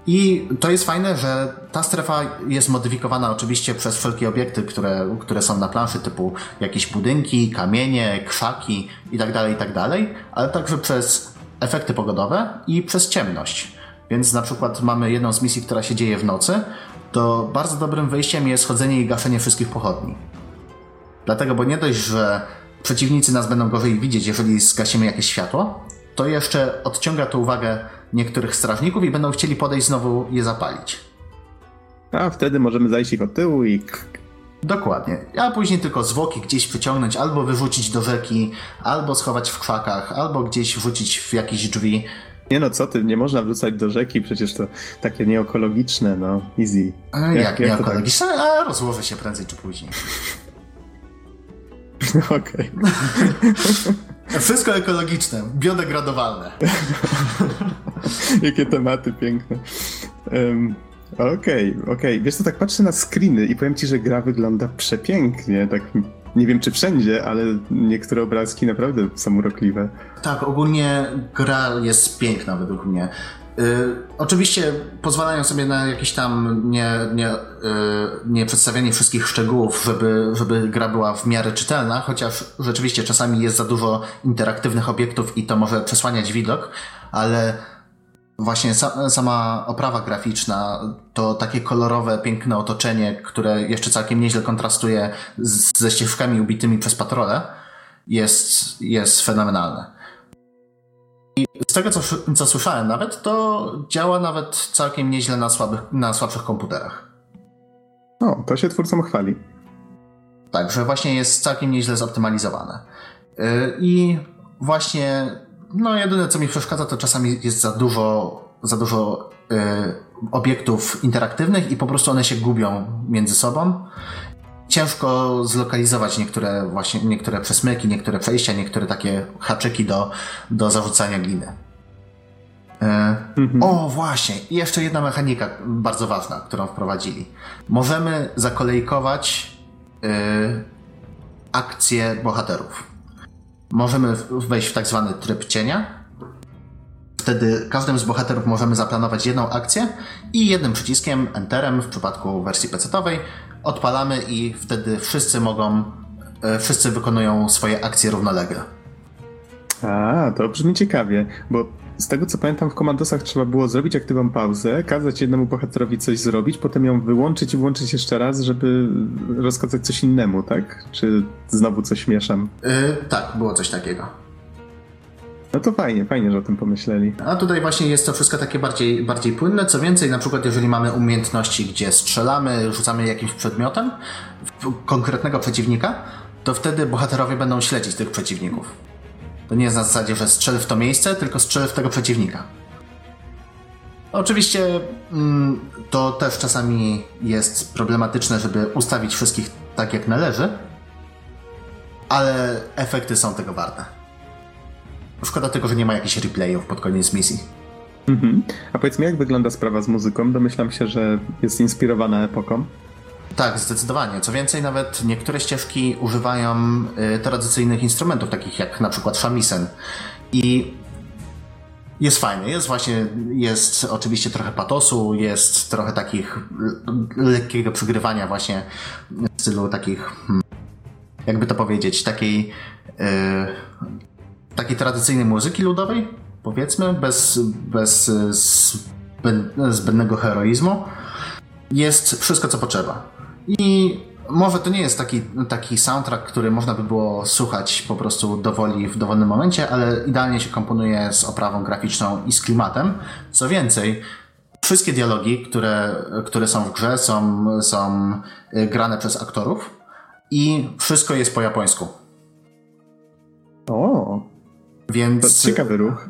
I to jest fajne, że ta strefa jest modyfikowana oczywiście przez wszelkie obiekty, które, które są na planszy, typu jakieś budynki, kamienie, krzaki itd., tak itd., tak ale także przez efekty pogodowe i przez ciemność. Więc na przykład mamy jedną z misji, która się dzieje w nocy, to bardzo dobrym wyjściem jest chodzenie i gaszenie wszystkich pochodni. Dlatego, bo nie dość, że przeciwnicy nas będą gorzej widzieć, jeżeli zgasimy jakieś światło, to jeszcze odciąga to uwagę niektórych strażników i będą chcieli podejść znowu je zapalić. A wtedy możemy zajść ich od tyłu i... Dokładnie. A później tylko zwłoki gdzieś wyciągnąć, albo wyrzucić do rzeki, albo schować w krzakach, albo gdzieś wrzucić w jakieś drzwi. Nie no, co ty, nie można wrzucać do rzeki, przecież to takie nieekologiczne, no, easy. A jak, jak, jak nieekologiczne? Tak? A rozłoży się prędzej czy później. Okej. Wszystko ekologiczne, biodegradowalne. Jakie tematy piękne. Um, okej, okay, okej. Okay. Wiesz co, tak patrzę na screeny i powiem ci, że gra wygląda przepięknie. Tak nie wiem czy wszędzie, ale niektóre obrazki naprawdę są urokliwe. Tak, ogólnie gra jest piękna według mnie. Y, oczywiście pozwalają sobie na jakieś tam nie, nie, y, nie przedstawianie wszystkich szczegółów, żeby, żeby gra była w miarę czytelna, chociaż rzeczywiście czasami jest za dużo interaktywnych obiektów i to może przesłaniać widok, ale właśnie sa, sama oprawa graficzna, to takie kolorowe, piękne otoczenie, które jeszcze całkiem nieźle kontrastuje z, ze ścieżkami ubitymi przez patrole, jest, jest fenomenalne. I z tego, co, co słyszałem nawet, to działa nawet całkiem nieźle na, słabych, na słabszych komputerach. O, to się twórcom chwali. Tak, że właśnie jest całkiem nieźle zoptymalizowane. Yy, I właśnie, no jedyne co mi przeszkadza, to czasami jest za dużo, za dużo yy, obiektów interaktywnych i po prostu one się gubią między sobą ciężko zlokalizować niektóre właśnie, niektóre przesmyki, niektóre przejścia, niektóre takie haczyki do, do zarzucania gliny. E, mhm. O, właśnie, i jeszcze jedna mechanika bardzo ważna, którą wprowadzili. Możemy zakolejkować akcje bohaterów. Możemy wejść w tak zwany tryb cienia. Wtedy każdym z bohaterów możemy zaplanować jedną akcję i jednym przyciskiem, enterem w przypadku wersji PC-owej, odpalamy i wtedy wszyscy mogą, wszyscy wykonują swoje akcje równolegle. A, to brzmi ciekawie, bo z tego co pamiętam w komandosach trzeba było zrobić aktywną pauzę, kazać jednemu bohaterowi coś zrobić, potem ją wyłączyć i włączyć jeszcze raz, żeby rozkazać coś innemu, tak? Czy znowu coś mieszam? Yy, tak, było coś takiego. No to fajnie, fajnie, że o tym pomyśleli. A tutaj właśnie jest to wszystko takie bardziej, bardziej płynne. Co więcej, na przykład jeżeli mamy umiejętności, gdzie strzelamy, rzucamy jakimś przedmiotem konkretnego przeciwnika, to wtedy bohaterowie będą śledzić tych przeciwników. To nie jest na zasadzie, że strzel w to miejsce, tylko strzel w tego przeciwnika. Oczywiście mm, to też czasami jest problematyczne, żeby ustawić wszystkich tak jak należy, ale efekty są tego warte. Szkoda tylko, że nie ma jakichś replayów pod koniec misji. Mhm. A powiedz mi, jak wygląda sprawa z muzyką? Domyślam się, że jest inspirowana epoką. Tak, zdecydowanie. Co więcej, nawet niektóre ścieżki używają y, tradycyjnych instrumentów, takich jak na przykład shamisen. I jest fajny, jest właśnie, jest oczywiście trochę patosu, jest trochę takich lekkiego przygrywania właśnie w stylu takich, hmm, jakby to powiedzieć, takiej, yy, takiej tradycyjnej muzyki ludowej, powiedzmy, bez, bez zbędnego heroizmu. Jest wszystko, co potrzeba. I może to nie jest taki, taki soundtrack, który można by było słuchać po prostu dowoli w dowolnym momencie, ale idealnie się komponuje z oprawą graficzną i z klimatem. Co więcej, wszystkie dialogi, które, które są w grze, są, są y, grane przez aktorów i wszystko jest po japońsku. O, więc. To ciekawy ruch.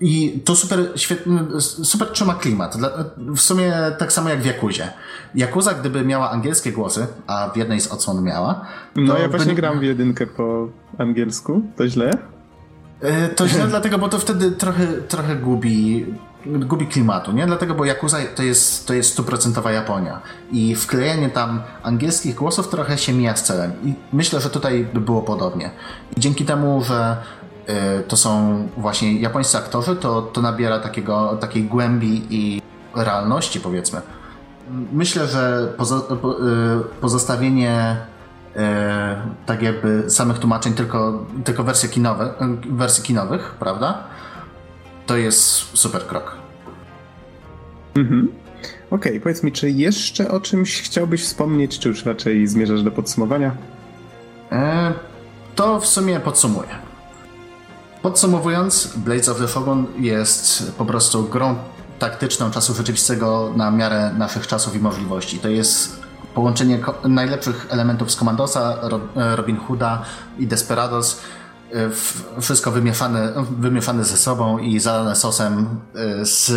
I to super, świetny, super trzyma klimat. W sumie tak samo jak w Jakuzie. Jakuza, gdyby miała angielskie głosy, a w jednej z odsłon miała. No ja właśnie by... gram w jedynkę po angielsku. To źle? E, to źle dlatego, bo to wtedy trochę, trochę gubi, gubi klimatu, nie? Dlatego, bo Yakuza to jest, to jest stuprocentowa Japonia i wklejenie tam angielskich głosów trochę się mija z celem i myślę, że tutaj by było podobnie. I dzięki temu, że to są właśnie japońscy aktorzy, to, to nabiera takiego, takiej głębi i realności, powiedzmy. Myślę, że pozo, y, pozostawienie y, tak jakby samych tłumaczeń tylko, tylko wersji, kinowe, wersji kinowych, prawda? To jest super krok. Mhm. Okej, okay, powiedz mi, czy jeszcze o czymś chciałbyś wspomnieć, czy już raczej zmierzasz do podsumowania? To w sumie podsumuję. Podsumowując, Blades of the Shogun jest po prostu grą taktyczną czasu rzeczywistego na miarę naszych czasów i możliwości. To jest połączenie najlepszych elementów z Commandosa, Robin Hooda i Desperados, wszystko wymieszane, wymieszane ze sobą i zalane sosem y, z,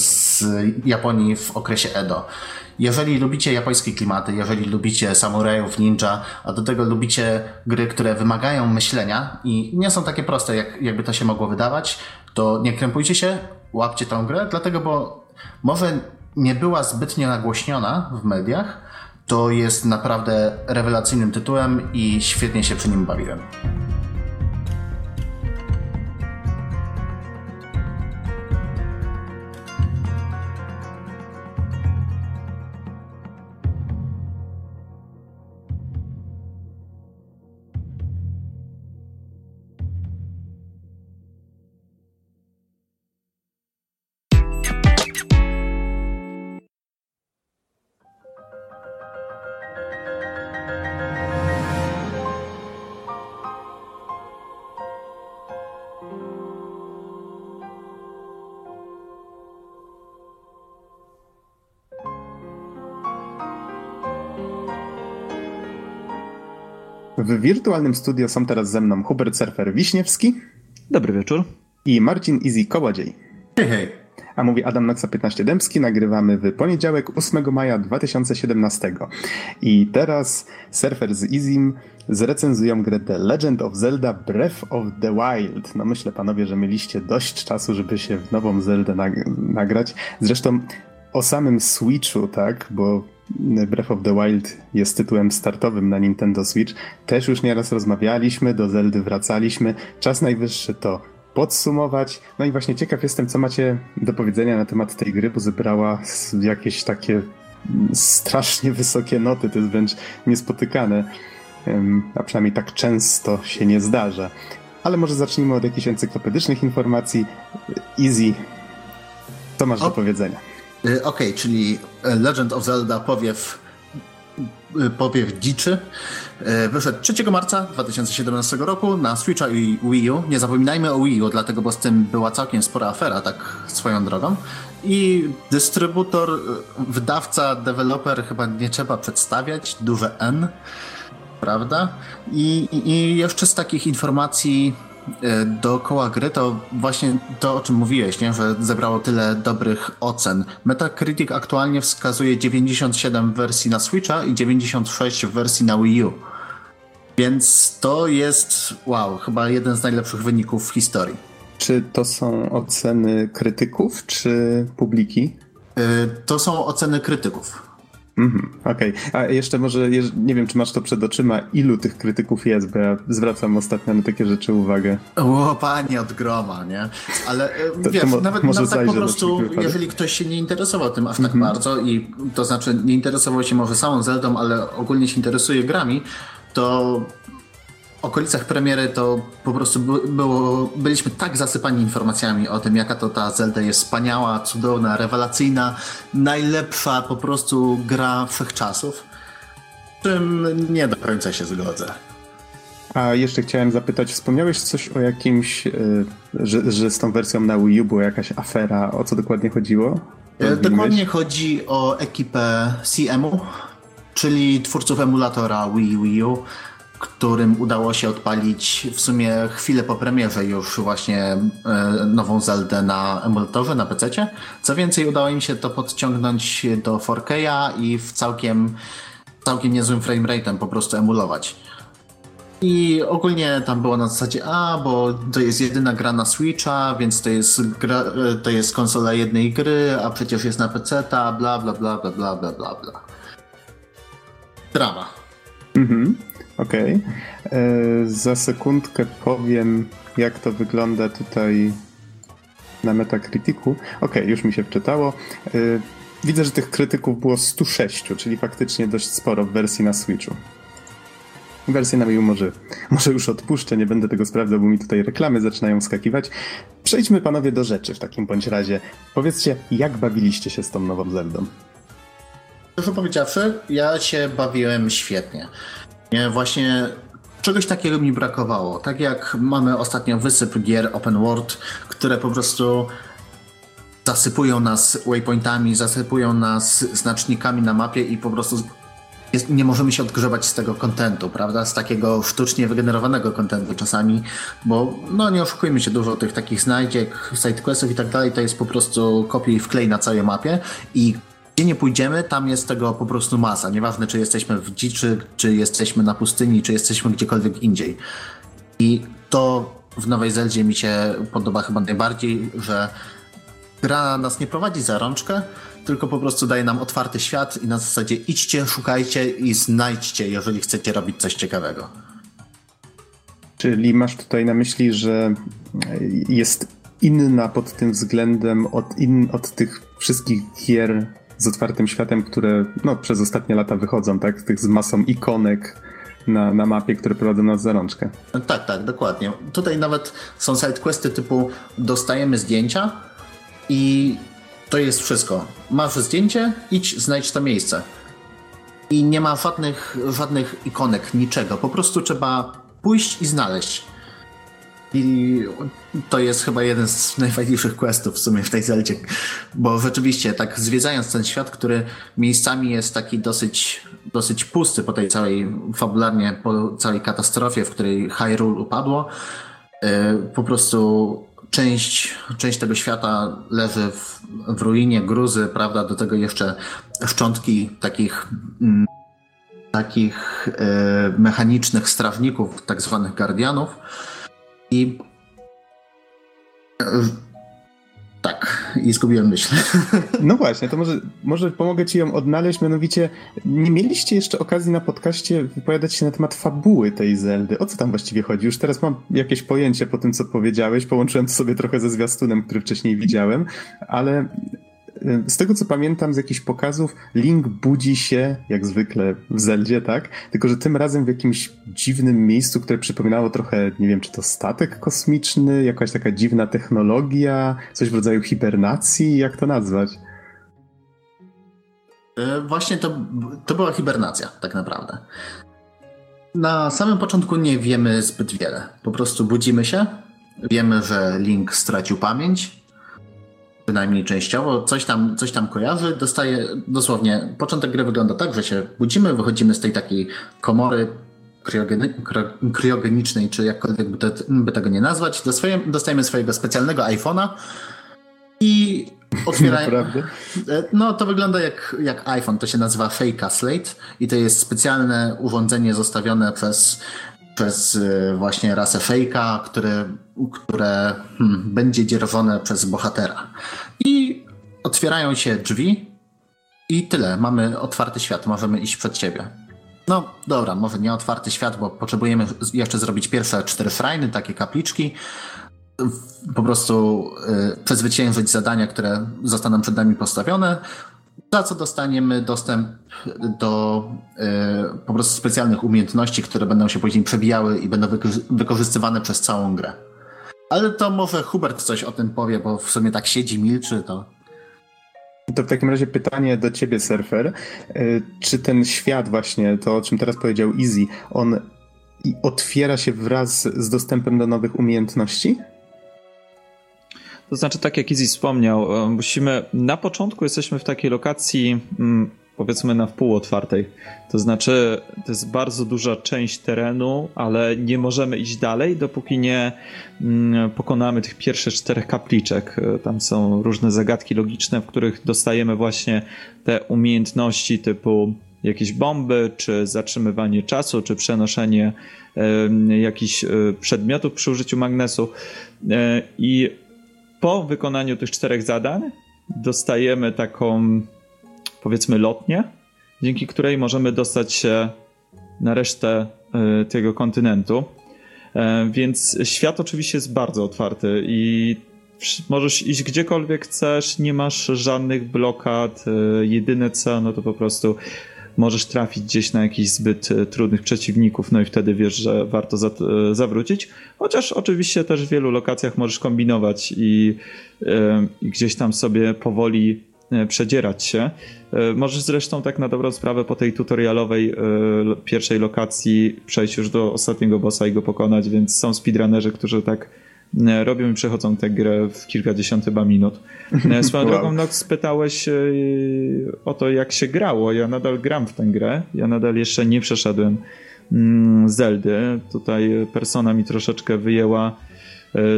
z Japonii w okresie Edo. Jeżeli lubicie japońskie klimaty, jeżeli lubicie samurajów, ninja, a do tego lubicie gry, które wymagają myślenia i nie są takie proste, jak, jakby to się mogło wydawać, to nie krępujcie się, łapcie tą grę, dlatego, bo może nie była zbytnio nagłośniona w mediach, to jest naprawdę rewelacyjnym tytułem i świetnie się przy nim bawiłem. W wirtualnym studio są teraz ze mną Hubert Surfer Wiśniewski. Dobry wieczór. I Marcin Easy Kołodziej. Hej, hej. A mówi Adam Noxa 15 Dębski. Nagrywamy w poniedziałek 8 maja 2017. I teraz Surfer z Easym zrecenzują grę The Legend of Zelda Breath of the Wild. No myślę panowie, że mieliście dość czasu, żeby się w nową Zeldę nagrać. Zresztą o samym Switchu, tak, bo Breath of the Wild jest tytułem startowym na Nintendo Switch. Też już nieraz rozmawialiśmy, do Zeldy wracaliśmy. Czas najwyższy to podsumować. No i właśnie ciekaw jestem, co macie do powiedzenia na temat tej gry, bo zebrała jakieś takie strasznie wysokie noty, to jest wręcz niespotykane, a przynajmniej tak często się nie zdarza. Ale może zacznijmy od jakichś encyklopedycznych informacji. Easy, co masz o, do powiedzenia? Y, okej, okay, czyli Legend of Zelda powiew y, powiew dziczy. Wyszedł 3 marca 2017 roku na Switcha i Wii U. Nie zapominajmy o Wii U, dlatego bo z tym była całkiem spora afera, tak swoją drogą. I dystrybutor, wydawca, deweloper chyba nie trzeba przedstawiać, duże N, prawda? I, i jeszcze z takich informacji e, dookoła gry, to właśnie to, o czym mówiłeś, nie? że zebrało tyle dobrych ocen. Metacritic aktualnie wskazuje 97 w wersji na Switcha i 96 w wersji na Wii U. Więc to jest, wow, chyba jeden z najlepszych wyników w historii. Czy to są oceny krytyków, czy publiki? Y, to są oceny krytyków. Mhm, Okej, okay. a jeszcze może, nie wiem, czy masz to przed oczyma, ilu tych krytyków jest, bo ja zwracam ostatnio na takie rzeczy uwagę. O, panie od groma, nie? Ale y, to, wiesz, to mo nawet, nawet tak po prostu, jeżeli ktoś się nie interesował tym aż tak mhm. bardzo i to znaczy nie interesował się może samą Zeldą, ale ogólnie się interesuje grami, to okolicach premiery to po prostu było, byliśmy tak zasypani informacjami o tym, jaka to ta Zelda jest wspaniała, cudowna, rewelacyjna, najlepsza po prostu gra wszechczasów, czym nie do końca się zgodzę. A jeszcze chciałem zapytać, wspomniałeś coś o jakimś, e, że, że z tą wersją na Wii U była jakaś afera, o co dokładnie chodziło? E, dokładnie chodzi o ekipę CMU, czyli twórców emulatora Wii Wii U, którym udało się odpalić w sumie chwilę po premierze już właśnie e, nową Zeldę na emulatorze, na PC. -cie. Co więcej, udało im się to podciągnąć do 4K i w całkiem, całkiem niezłym framerate'em po prostu emulować. I ogólnie tam było na zasadzie, a bo to jest jedyna gra na Switcha, więc to jest, gra, e, to jest konsola jednej gry, a przecież jest na PC, ta bla bla bla bla bla bla bla. Drama. Mhm. Okej. Okay. E, za sekundkę powiem, jak to wygląda tutaj na Metacriticu. Okej, okay, już mi się wczytało. E, widzę, że tych krytyków było 106, czyli faktycznie dość sporo w wersji na Switchu. Wersję na Wii może, może już odpuszczę, nie będę tego sprawdzał, bo mi tutaj reklamy zaczynają skakiwać. Przejdźmy panowie do rzeczy w takim bądź razie. Powiedzcie, jak bawiliście się z tą nową Zeldą? Proszę powiedziawszy, ja się bawiłem świetnie. Nie, właśnie czegoś takiego mi brakowało. Tak jak mamy ostatnio wysyp gier open world, które po prostu zasypują nas waypointami, zasypują nas znacznikami na mapie i po prostu jest, nie możemy się odgrzebać z tego kontentu, prawda? Z takiego sztucznie wygenerowanego kontentu czasami, bo no nie oszukujmy się, dużo tych takich znajdziek, sidequestów i tak dalej, to jest po prostu kopiuj i wklej na całej mapie i gdzie nie pójdziemy, tam jest tego po prostu masa. Nieważne, czy jesteśmy w dziczy, czy jesteśmy na pustyni, czy jesteśmy gdziekolwiek indziej. I to w Nowej Zeldzie mi się podoba chyba najbardziej, że gra nas nie prowadzi za rączkę, tylko po prostu daje nam otwarty świat i na zasadzie idźcie, szukajcie i znajdźcie, jeżeli chcecie robić coś ciekawego. Czyli masz tutaj na myśli, że jest inna pod tym względem od, in, od tych wszystkich gier z otwartym światem, które no, przez ostatnie lata wychodzą, tak? Tych z masą ikonek na, na mapie, które prowadzą nas za rączkę. Tak, tak, dokładnie. Tutaj nawet są sidequesty typu dostajemy zdjęcia i to jest wszystko. Masz zdjęcie, idź, znajdź to miejsce. I nie ma żadnych, żadnych ikonek, niczego. Po prostu trzeba pójść i znaleźć. I to jest chyba jeden z najfajniejszych questów w sumie w tej Zeldzie, bo rzeczywiście tak zwiedzając ten świat, który miejscami jest taki dosyć, dosyć pusty po tej całej, fabularnie po całej katastrofie, w której Hyrule upadło, e, po prostu część, część tego świata leży w, w ruinie, gruzy, prawda, do tego jeszcze szczątki takich mm, takich e, mechanicznych strażników, tak zwanych guardianów, i Tak, i zgubiłem myśl. No właśnie, to może, może pomogę ci ją odnaleźć, mianowicie nie mieliście jeszcze okazji na podcaście wypowiadać się na temat fabuły tej Zeldy. O co tam właściwie chodzi? Już teraz mam jakieś pojęcie po tym, co powiedziałeś, połączyłem to sobie trochę ze zwiastunem, który wcześniej widziałem, ale z tego co pamiętam z jakichś pokazów, Link budzi się, jak zwykle w Zeldzie, tak? Tylko, że tym razem w jakimś dziwnym miejscu, które przypominało trochę, nie wiem, czy to statek kosmiczny, jakaś taka dziwna technologia, coś w rodzaju hibernacji, jak to nazwać? E, właśnie to, to była hibernacja, tak naprawdę. Na samym początku nie wiemy zbyt wiele. Po prostu budzimy się, wiemy, że Link stracił pamięć, Bynajmniej częściowo, coś tam, coś tam kojarzy, dostaje dosłownie, początek gry wygląda tak, że się budzimy, wychodzimy z tej takiej komory kryogeny, kryogenicznej, czy jakkolwiek by, te, by tego nie nazwać, dostajemy swojego specjalnego iPhone'a i otwierają... E, no to wygląda jak, jak iPhone, to się nazywa Fake Slate i to jest specjalne urządzenie zostawione przez przez y, właśnie rasę fejka, które, które hmm, będzie dzierżone przez bohatera. I otwierają się drzwi i tyle. Mamy otwarty świat, możemy iść przed siebie. No dobra, może nie otwarty świat, bo potrzebujemy jeszcze zrobić pierwsze cztery frajny, takie kapliczki. Po prostu y, przezwyciężyć zadania, które zostaną przed nami postawione za co dostaniemy dostęp do y, po prostu specjalnych umiejętności, które będą się później przebijały i będą wykorzystywane przez całą grę. Ale to może Hubert coś o tym powie, bo w sumie tak siedzi, milczy, to... To w takim razie pytanie do ciebie, surfer. Y, czy ten świat właśnie, to o czym teraz powiedział Easy, on otwiera się wraz z dostępem do nowych umiejętności? To znaczy, tak jak Izzy wspomniał, e, musimy, na początku jesteśmy w takiej lokacji, mm, powiedzmy na wpół otwartej. To znaczy, to jest bardzo duża część terenu, ale nie możemy iść dalej, dopóki nie mm, pokonamy tych pierwszych czterech kapliczek. E, tam są różne zagadki logiczne, w których dostajemy właśnie te umiejętności typu jakieś bomby, czy zatrzymywanie czasu, czy przenoszenie jakichś e, przedmiotów przy użyciu magnesu. I po wykonaniu tych czterech zadań dostajemy taką, powiedzmy, lotnię, dzięki której możemy dostać się na resztę y, tego kontynentu. E, więc świat oczywiście jest bardzo otwarty i możesz iść gdziekolwiek chcesz, nie masz żadnych blokad. E, jedyne co, no to po prostu możesz trafić gdzieś na jakichś zbyt e, trudnych przeciwników, no i wtedy wiesz, że warto za, e, zawrócić. Chociaż oczywiście też w wielu lokacjach możesz kombinować i, e, i gdzieś tam sobie powoli przedzierać się. Możesz zresztą tak na dobrą sprawę po tej tutorialowej pierwszej lokacji przejść już do ostatniego bossa i go pokonać, więc są speedrunnerzy, którzy tak robią i przechodzą tę grę w kilkadziesiąt chyba minut. E, swoją wow. drogą, Nox, pytałeś e, o to, jak się grało. Ja nadal gram w tę grę. Ja nadal jeszcze nie przeszedłem mm, Zeldy. Tutaj persona mi troszeczkę wyjęła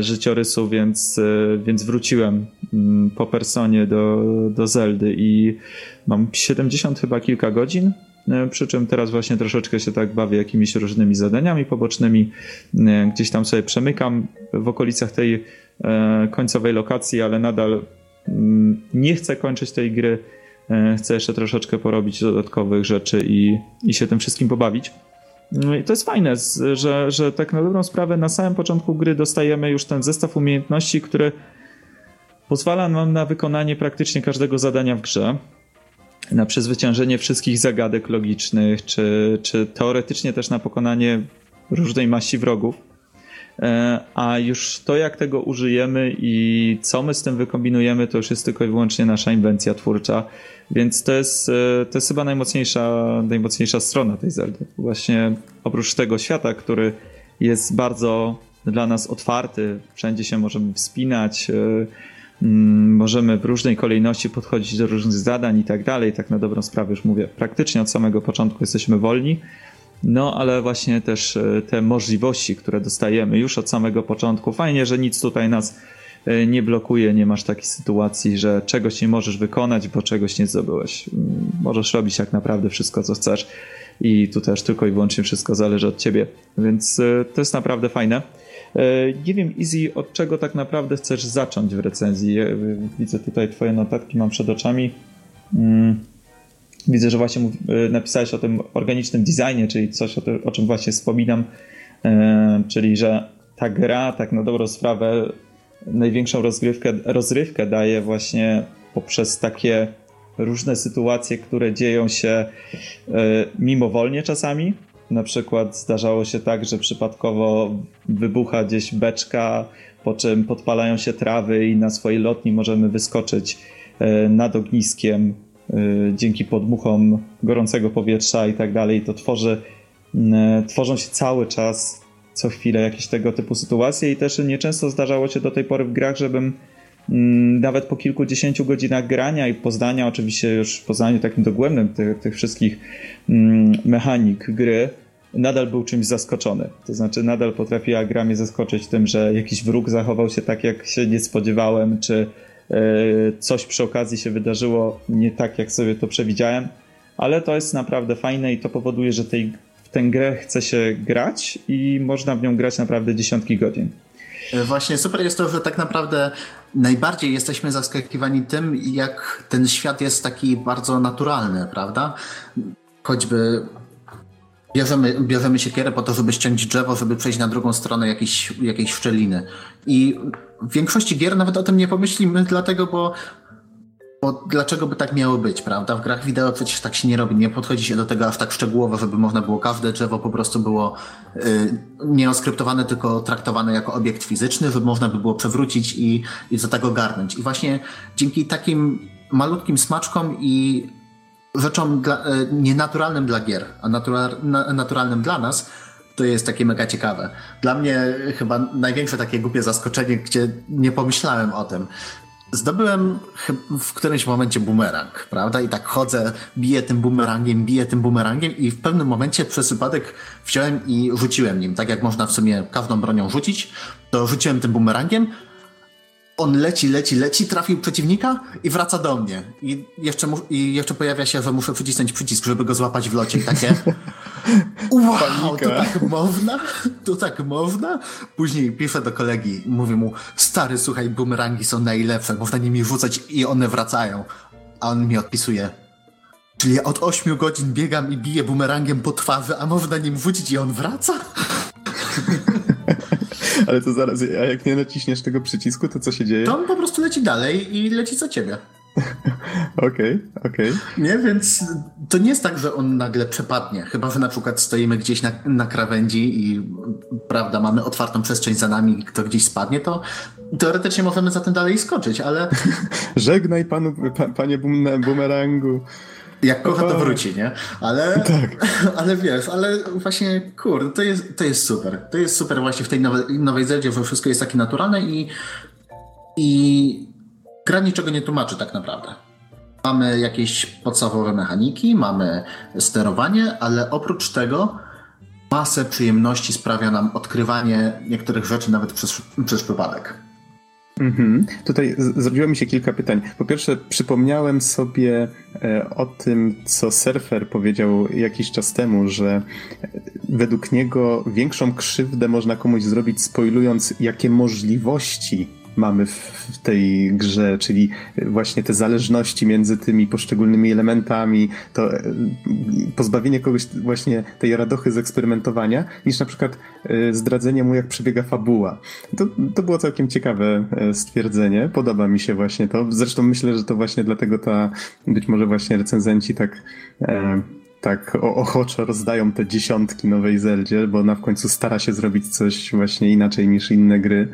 życiorysu, więc, więc wróciłem mm, po personie do, do Zeldy i mam 70 chyba kilka godzin E, przy czym teraz właśnie troszeczkę się tak bawię jakimiś różnymi zadaniami pobocznymi. E, gdzieś tam sobie przemykam w okolicach tej e, końcowej lokacji, ale nadal mm, nie chcę kończyć tej gry. Chcę jeszcze troszeczkę porobić dodatkowych rzeczy i, i się tym wszystkim pobawić. No I to jest fajne, że, że tak na dobrą sprawę na samym początku gry dostajemy już ten zestaw umiejętności, który pozwala nam na wykonanie praktycznie każdego zadania w grze na przezwyciężenie wszystkich zagadek logicznych, czy, czy teoretycznie też na pokonanie różnej maści wrogów. E, a już to, jak tego użyjemy i co my z tym wykombinujemy, to już jest tylko i wyłącznie nasza inwencja twórcza. Więc to jest, e, to jest chyba najmocniejsza, najmocniejsza strona tej Zeldy. Właśnie oprócz tego świata, który jest bardzo dla nas otwarty, wszędzie się możemy wspinać, e, możemy w różnej kolejności podchodzić do różnych zadań i tak dalej. Tak na dobrą sprawę już mówię, praktycznie od samego początku jesteśmy wolni. No, ale właśnie też e, te możliwości, które dostajemy już od samego początku. Fajnie, że nic tutaj nas e, nie blokuje, nie masz takiej sytuacji, że czegoś nie możesz wykonać, bo czegoś nie zdobyłeś. Mm, możesz robić tak naprawdę wszystko, co chcesz i tu też tylko i wyłącznie wszystko zależy od ciebie, więc e, to jest naprawdę fajne. Nie wiem, Easy, od czego tak naprawdę chcesz zacząć w recenzji? Widzę tutaj Twoje notatki, mam przed oczami. Mm, widzę, że właśnie napisałeś o tym organicznym designie, czyli coś, o, czym właśnie wspominam, czyli że ta gra, tak na dobrą sprawę, największą rozgrywkę, rozrywkę daje właśnie poprzez takie różne sytuacje, które dzieją się e, mimowolnie czasami. Na przykład zdarzało się tak, że przypadkowo wybucha gdzieś beczka, po czym podpalają się trawy i na swojej lotni możemy wyskoczyć e, nad ogniskiem e, dzięki podmuchom gorącego powietrza i tak dalej. To tworzy, tworzą się cały czas, co chwilę jakieś tego typu sytuacje i też nieczęsto zdarzało się do tej pory w grach, żebym nawet po kilkudziesięciu godzinach grania i poznania, oczywiście już poznaniu takim dogłębnym tych, tych wszystkich mm, mechanik gry, nadal był czymś zaskoczony. To znaczy, nadal potrafiła gra mnie zaskoczyć tym, że jakiś wróg zachował się tak, jak się nie spodziewałem, czy e, coś przy okazji się wydarzyło nie tak, jak sobie to przewidziałem. Ale to jest naprawdę fajne i to powoduje, że tej, w tę grę chce się grać i można w nią grać naprawdę dziesiątki godzin. E, właśnie super jest to, że tak naprawdę najbardziej jesteśmy zaskakiwani tym, jak ten świat jest taki bardzo naturalny, prawda? Choćby bierzemy, bierzemy siekierę po to, żeby ściąć drzewo, żeby przejść na drugą stronę jakiejś, jakiejś szczeliny. I w większości gier nawet o tym nie pomyślimy, dlatego, bo bo dlaczego by tak miało być, prawda? W grach wideo przecież tak się nie robi. Nie podchodzi się do tego aż tak szczegółowo, żeby można było każde drzewo po prostu było y, nie oskryptowane, tylko traktowane jako obiekt fizyczny, żeby można by było przewrócić i, i za tego garnąć. I właśnie dzięki takim malutkim smaczkom i rzeczom dla, y, nienaturalnym dla gier, a natura, na, naturalnym dla nas, to jest takie mega ciekawe. Dla mnie chyba największe takie głupie zaskoczenie, gdzie nie pomyślałem o tym. Zdobyłem w którymś momencie bumerang, prawda? I tak chodzę, biję tym bumerangiem, biję tym bumerangiem i w pewnym momencie przez przypadek wziąłem i rzuciłem nim. Tak jak można w sumie każdą bronią rzucić, to rzuciłem tym bumerangiem, on leci, leci, leci, trafił przeciwnika i wraca do mnie. I jeszcze, i jeszcze pojawia się, że muszę przycisnąć przycisk, żeby go złapać w locie. I takie. Wow, Panika. to tak można? To tak można? Później piszę do kolegi, mówię mu, stary, słuchaj, bumerangi są najlepsze, można nimi rzucać i one wracają. A on mi odpisuje, czyli ja od 8 godzin biegam i biję bumerangiem po twarzy, a można nim rzucić i on wraca? Ale to zaraz, a jak nie naciśniesz tego przycisku, to co się dzieje? To on po prostu leci dalej i leci za ciebie. Okej, okej. Okay, okay. Nie, więc to nie jest tak, że on nagle przepadnie. Chyba, że na przykład stoimy gdzieś na, na krawędzi i prawda, mamy otwartą przestrzeń za nami i kto gdzieś spadnie, to teoretycznie możemy za tym dalej skoczyć, ale... Żegnaj panu, pa, panie bumerangu. Jak kocha, to wróci, nie? Ale, tak. ale wiesz, ale właśnie, kurde, to jest, to jest super. To jest super właśnie w tej nowej, nowej Zeldzie, że wszystko jest takie naturalne i, i gra niczego nie tłumaczy tak naprawdę. Mamy jakieś podstawowe mechaniki, mamy sterowanie, ale oprócz tego masę przyjemności sprawia nam odkrywanie niektórych rzeczy nawet przez, przez przypadek. Mhm. Tutaj zrobiło mi się kilka pytań. Po pierwsze, przypomniałem sobie e, o tym, co surfer powiedział jakiś czas temu, że e, według niego większą krzywdę można komuś zrobić, spoilując, jakie możliwości mamy w tej grze, czyli właśnie te zależności między tymi poszczególnymi elementami, to e, pozbawienie kogoś właśnie tej radochy z eksperymentowania, niż na przykład e, zdradzenie mu, jak przebiega fabuła. To, to było całkiem ciekawe e, stwierdzenie. Podoba mi się właśnie to. Zresztą myślę, że to właśnie dlatego ta, być może właśnie recenzenci tak e, tak ochoczo rozdają te dziesiątki nowej Zeldzie, bo ona w końcu stara się zrobić coś właśnie inaczej niż inne gry.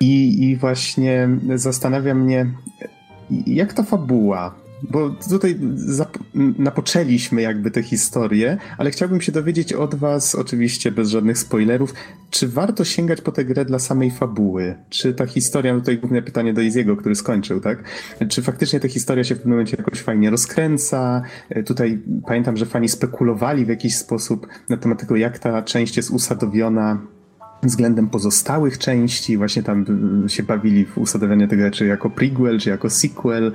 I, I właśnie zastanawia mnie, jak ta fabuła, bo tutaj napoczęliśmy jakby tę historię, ale chciałbym się dowiedzieć od was, oczywiście bez żadnych spoilerów, czy warto sięgać po tę grę dla samej fabuły? Czy ta historia, no tutaj główne pytanie do Iziego, który skończył, tak? Czy faktycznie ta historia się w pewnym momencie jakoś fajnie rozkręca? Tutaj pamiętam, że fani spekulowali w jakiś sposób na temat tego, jak ta część jest usadowiona względem pozostałych części, właśnie tam y, się bawili w usadowianie tego, czy jako prequel, czy jako sequel.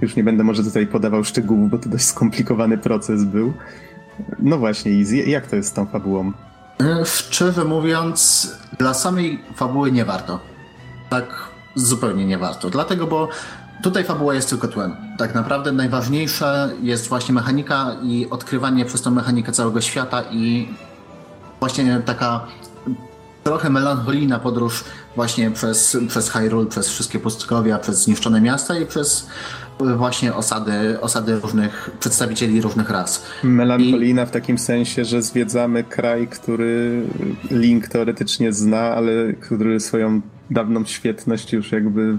Już nie będę może tutaj podawał szczegółów, bo to dość skomplikowany proces był. No właśnie, Easy, jak to jest z tą fabułą? E, szczerze mówiąc, dla samej fabuły nie warto. Tak zupełnie nie warto. Dlatego, bo tutaj fabuła jest tylko tłem. Tak naprawdę najważniejsza jest właśnie mechanika i odkrywanie przez tą mechanikę całego świata i właśnie taka trochę melancholijna podróż właśnie przez, przez Hyrule, przez wszystkie pustkowia, przez zniszczone miasta i przez właśnie osady, osady różnych przedstawicieli różnych ras. Melancholijna I... w takim sensie, że zwiedzamy kraj, który Link teoretycznie zna, ale który swoją dawną świetność już jakby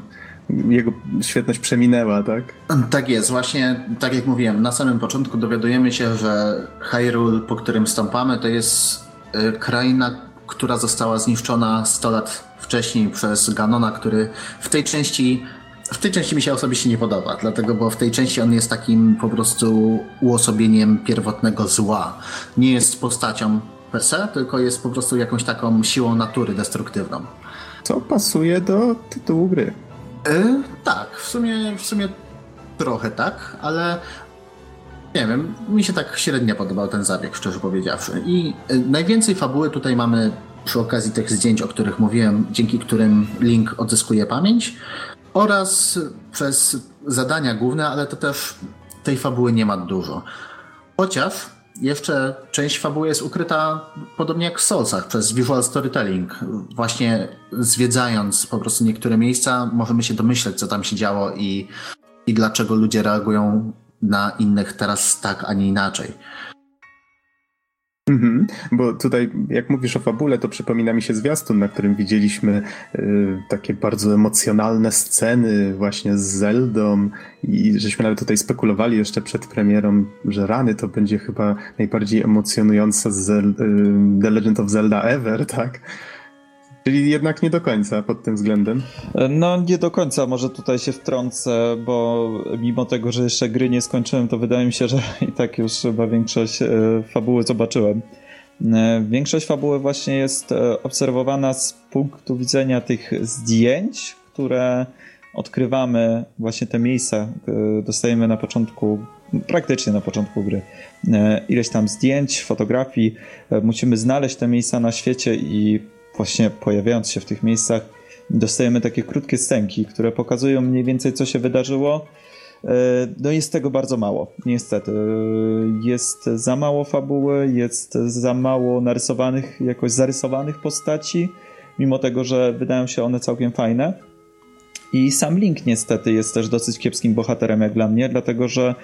jego świetność przeminęła, tak? Tak jest, właśnie tak jak mówiłem, na samym początku dowiadujemy się, że Hyrule, po którym stąpamy, to jest y, kraina, która została zniszczona 100 lat wcześniej przez Ganona, który w tej części w tej części mi się osobiście nie podoba, dlatego, bo w tej części on jest takim po prostu uosobieniem pierwotnego zła. Nie jest postacią per se, tylko jest po prostu jakąś taką siłą natury destruktywną. Co pasuje do tytułu gry. Yy, tak, w sumie, w sumie trochę tak, ale nie wiem, mi się tak średnio podobał ten zabieg, szczerze powiedziawszy. I yy, najwięcej fabuły tutaj mamy przy okazji tych zdjęć, o których mówiłem, dzięki którym Link odzyskuje pamięć oraz przez zadania główne, ale to też tej fabuły nie ma dużo. Chociaż jeszcze część fabuły jest ukryta podobnie jak w Soulsach przez visual storytelling. Właśnie zwiedzając po prostu niektóre miejsca możemy się domyśleć, co tam się działo i, i dlaczego ludzie reagują na innych teraz tak, a nie inaczej. Mhm, bo tutaj, jak mówisz o fabule, to przypomina mi się zwiastun, na którym widzieliśmy y, takie bardzo emocjonalne sceny właśnie z Zeldą i żeśmy nawet tutaj spekulowali jeszcze przed premierą, że rany to będzie chyba najbardziej emocjonująca Zel y, The Legend of Zelda ever, tak? Czyli jednak nie do końca pod tym względem? No nie do końca, może tutaj się wtrącę, bo mimo tego, że jeszcze gry nie skończyłem, to wydaje mi się, że i tak już chyba większość e, fabuły zobaczyłem. E, większość fabuły właśnie jest e, obserwowana z punktu widzenia tych zdjęć, które odkrywamy właśnie te miejsca, dostajemy na początku, praktycznie na początku gry. Ileś tam zdjęć, fotografii, musimy znaleźć te miejsca na świecie i właśnie pojawiając się w tych miejscach, dostajemy takie krótkie scenki, które pokazują mniej więcej, co się wydarzyło. E, no jest tego bardzo mało, niestety. Jest za mało fabuły, jest za mało narysowanych, jakoś zarysowanych postaci, mimo tego, że wydają się one całkiem fajne. I sam Link niestety jest też dosyć kiepskim bohaterem jak dla mnie, dlatego że,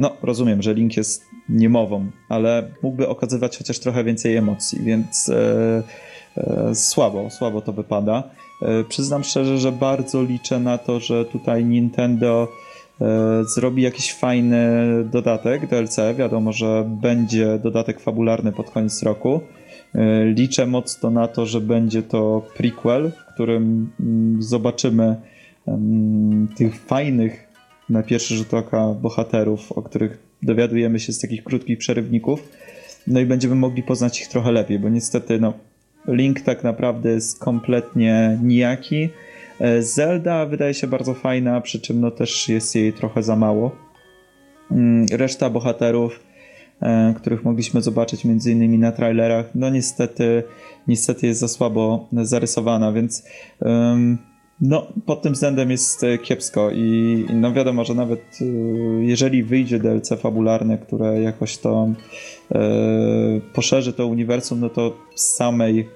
no rozumiem, że Link jest niemową, ale mógłby okazywać chociaż trochę więcej emocji, więc... Yy, E, słabo, słabo to wypada. E, przyznam szczerze, że bardzo liczę na to, że tutaj Nintendo e, zrobi jakiś fajny dodatek DLC. Wiadomo, że będzie dodatek fabularny pod koniec roku. Liczę mocno na to, że będzie to prequel, w którym mm, zobaczymy tych fajnych na pierwszy rzut oka bohaterów, o których dowiadujemy się z takich krótkich przerywników. No i będziemy mogli poznać ich trochę lepiej, bo niestety no, Link tak naprawdę jest kompletnie nijaki. E, Zelda wydaje się bardzo fajna, przy czym no też jest jej trochę za mało. Mm, reszta bohaterów, e, których mogliśmy zobaczyć między innymi na trailerach, no niestety, niestety jest za słabo zarysowana, więc no, pod tym względem jest e, kiepsko i no wiadomo, że nawet jeżeli wyjdzie DLC fabularne, które jakoś to E, poszerzy to uniwersum, no to w samej,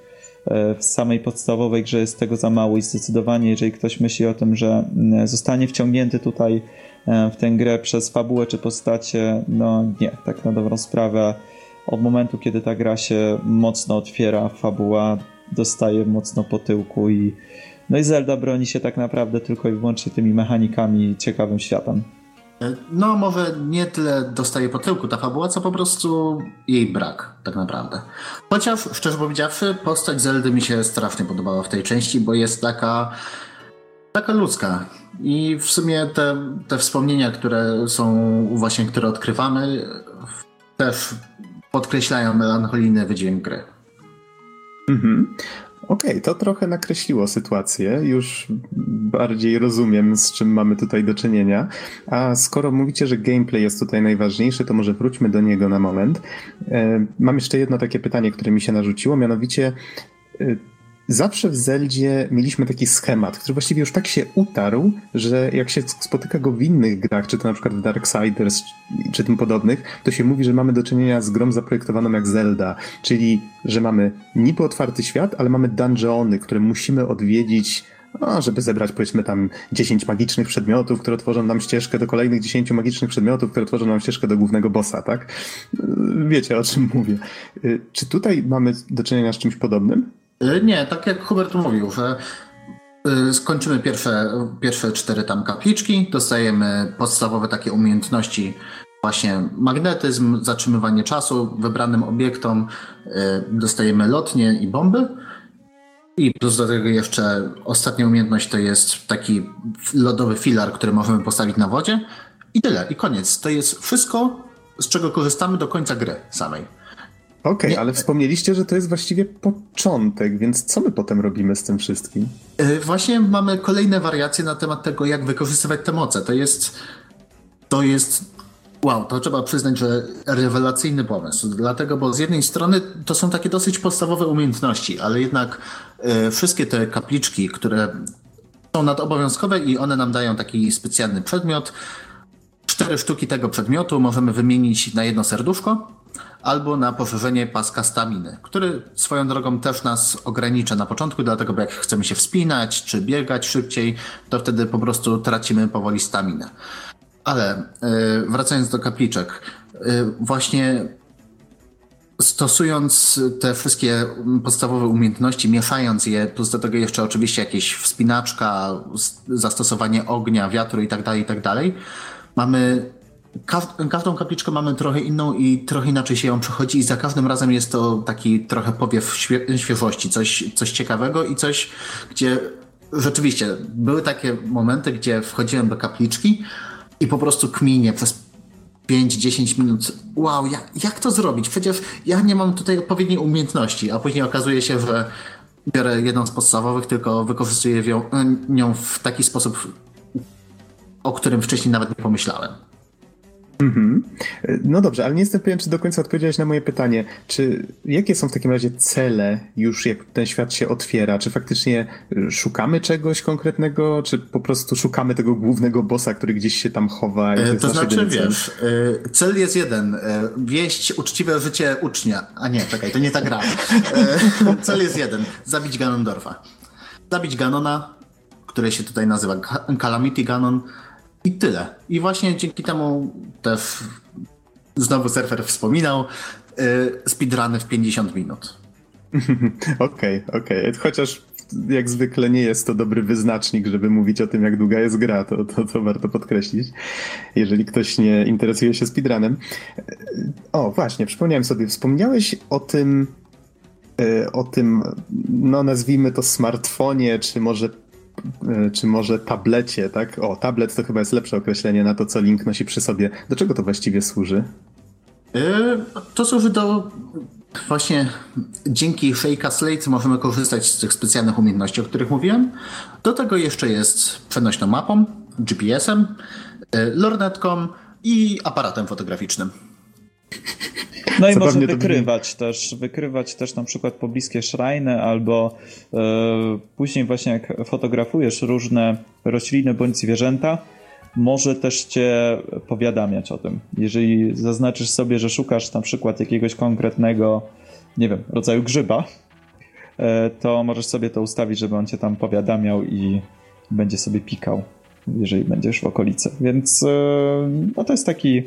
e, w samej podstawowej grze jest tego za mało i zdecydowanie, jeżeli ktoś myśli o tym, że zostanie wciągnięty tutaj e, w tę grę przez fabułę czy postacie, no nie, tak na dobrą sprawę. Od momentu, kiedy ta gra się mocno otwiera, fabuła dostaje mocno po tyłku i no i Zelda broni się tak naprawdę tylko i wyłącznie tymi mechanikami ciekawym światem. No, może nie tyle dostaje po tyłku ta fabuła, co po prostu jej brak, tak naprawdę. Chociaż, szczerze powiedziawszy, postać Zeldy mi się strasznie podobała w tej części, bo jest taka taka ludzka. I w sumie te, te wspomnienia, które są właśnie, które odkrywamy, też podkreślają melancholijny wydźwięk gry. Mhm. Okej, okay, to trochę nakreśliło sytuację. Już bardziej rozumiem, z czym mamy tutaj do czynienia. A skoro mówicie, że gameplay jest tutaj najważniejszy, to może wróćmy do niego na moment. E, mam jeszcze jedno takie pytanie, które mi się narzuciło, mianowicie e, zawsze w Zeldzie mieliśmy taki schemat, który właściwie już tak się utarł, że jak się spotyka go w innych grach, czy to na przykład w Darksiders, czy tym podobnych, to się mówi, że mamy do czynienia z grą zaprojektowaną jak Zelda, czyli że mamy niby otwarty świat, ale mamy dungeony, które musimy odwiedzić no, żeby zebrać powiedzmy tam 10 magicznych przedmiotów, które tworzą nam ścieżkę do kolejnych 10 magicznych przedmiotów, które tworzą nam ścieżkę do głównego bossa, tak? Wiecie o czym mówię. Czy tutaj mamy do czynienia z czymś podobnym? Y, nie, tak jak Hubert mówił, że y, skończymy pierwsze, pierwsze cztery tam kapliczki, dostajemy podstawowe takie umiejętności, właśnie magnetyzm, zatrzymywanie czasu wybranym obiektom, y, dostajemy lotnie i bomby. I plus do tego jeszcze ostatnia umiejętność to jest taki lodowy filar, który możemy postawić na wodzie. I tyle, i koniec. To jest wszystko, z czego korzystamy do końca gry samej. Okej, okay, ale wspomnieliście, że to jest właściwie początek, więc co my potem robimy z tym wszystkim? Yy, właśnie mamy kolejne wariacje na temat tego, jak wykorzystywać te moce. To jest. To jest. Wow, to trzeba przyznać, że rewelacyjny pomysł. Dlatego, bo z jednej strony to są takie dosyć podstawowe umiejętności, ale jednak yy, wszystkie te kapliczki, które są nadobowiązkowe i one nam dają taki specjalny przedmiot. Cztery sztuki tego przedmiotu możemy wymienić na jedno serduszko albo na poszerzenie paska staminy, który swoją drogą też nas ogranicza na początku, dlatego bo jak chcemy się wspinać czy biegać szybciej, to wtedy po prostu tracimy powoli staminę. Ale yy, wracając do kapliczek, yy, właśnie stosując te wszystkie podstawowe umiejętności, mieszając je, plus do tego jeszcze oczywiście jakieś wspinaczka, zastosowanie ognia, wiatru itd., tak itd., tak mamy każdą kapliczkę mamy trochę inną i trochę inaczej się ją przechodzi i za każdym razem jest to taki trochę powiew świe świeżości, coś, coś ciekawego i coś, gdzie rzeczywiście były takie momenty, gdzie wchodziłem do kapliczki i po prostu kminie przez 5-10 minut. Wow, jak, jak to zrobić? Przecież ja nie mam tutaj odpowiedniej umiejętności, a później okazuje się, że biorę jedną z podstawowych, tylko wykorzystuję ją w taki sposób, o którym wcześniej nawet nie pomyślałem. Mhm. No dobrze, ale nie jestem pewien, czy do końca odpowiedziałeś na moje pytanie. Czy jakie są w takim razie cele już, jak ten świat się otwiera? Czy faktycznie y, szukamy czegoś konkretnego, czy po prostu szukamy tego głównego bossa, który gdzieś się tam chowa? to, to znaczy, wiesz, cel jest jeden. Wieść uczciwe życie ucznia. A nie, czekaj, to nie ta gra. cel jest jeden. Zabić Ganondorfa. Zabić Ganona, który się tutaj nazywa Calamity Ganon i tyle. I właśnie dzięki temu też znowu surfer wspominał, yy, speedruny w 50 minut. Okej, okej. Okay, okay. Chociaż jak zwykle nie jest to dobry wyznacznik, żeby mówić o tym, jak długa jest gra, to, to, to warto podkreślić, jeżeli ktoś nie interesuje się speedrunem. O, właśnie, przypomniałem sobie, wspomniałeś o tym, y, o tym, no nazwijmy to smartfonie, czy może czy może tablecie, tak? O, tablet to chyba jest lepsze określenie na to, co Link nosi przy sobie. Do czego to właściwie służy? E, to służy do właśnie dzięki Shake'a Slate możemy korzystać z tych specjalnych umiejętności, o których mówiłem. Do tego jeszcze jest przenośną mapą, GPS-em, e, lornetką i aparatem fotograficznym. No i może wykrywać też, wykrywać też na przykład pobliskie szrajny albo e, później właśnie jak fotografujesz różne rośliny bądź zwierzęta, może też cię powiadamiać o tym. Jeżeli zaznaczysz sobie, że szukasz na przykład jakiegoś konkretnego, nie wiem, rodzaju grzyba, e, to możesz sobie to ustawić, żeby on cię tam powiadamiał i będzie sobie pikał, jeżeli będziesz w okolicy. Więc e, no to jest taki,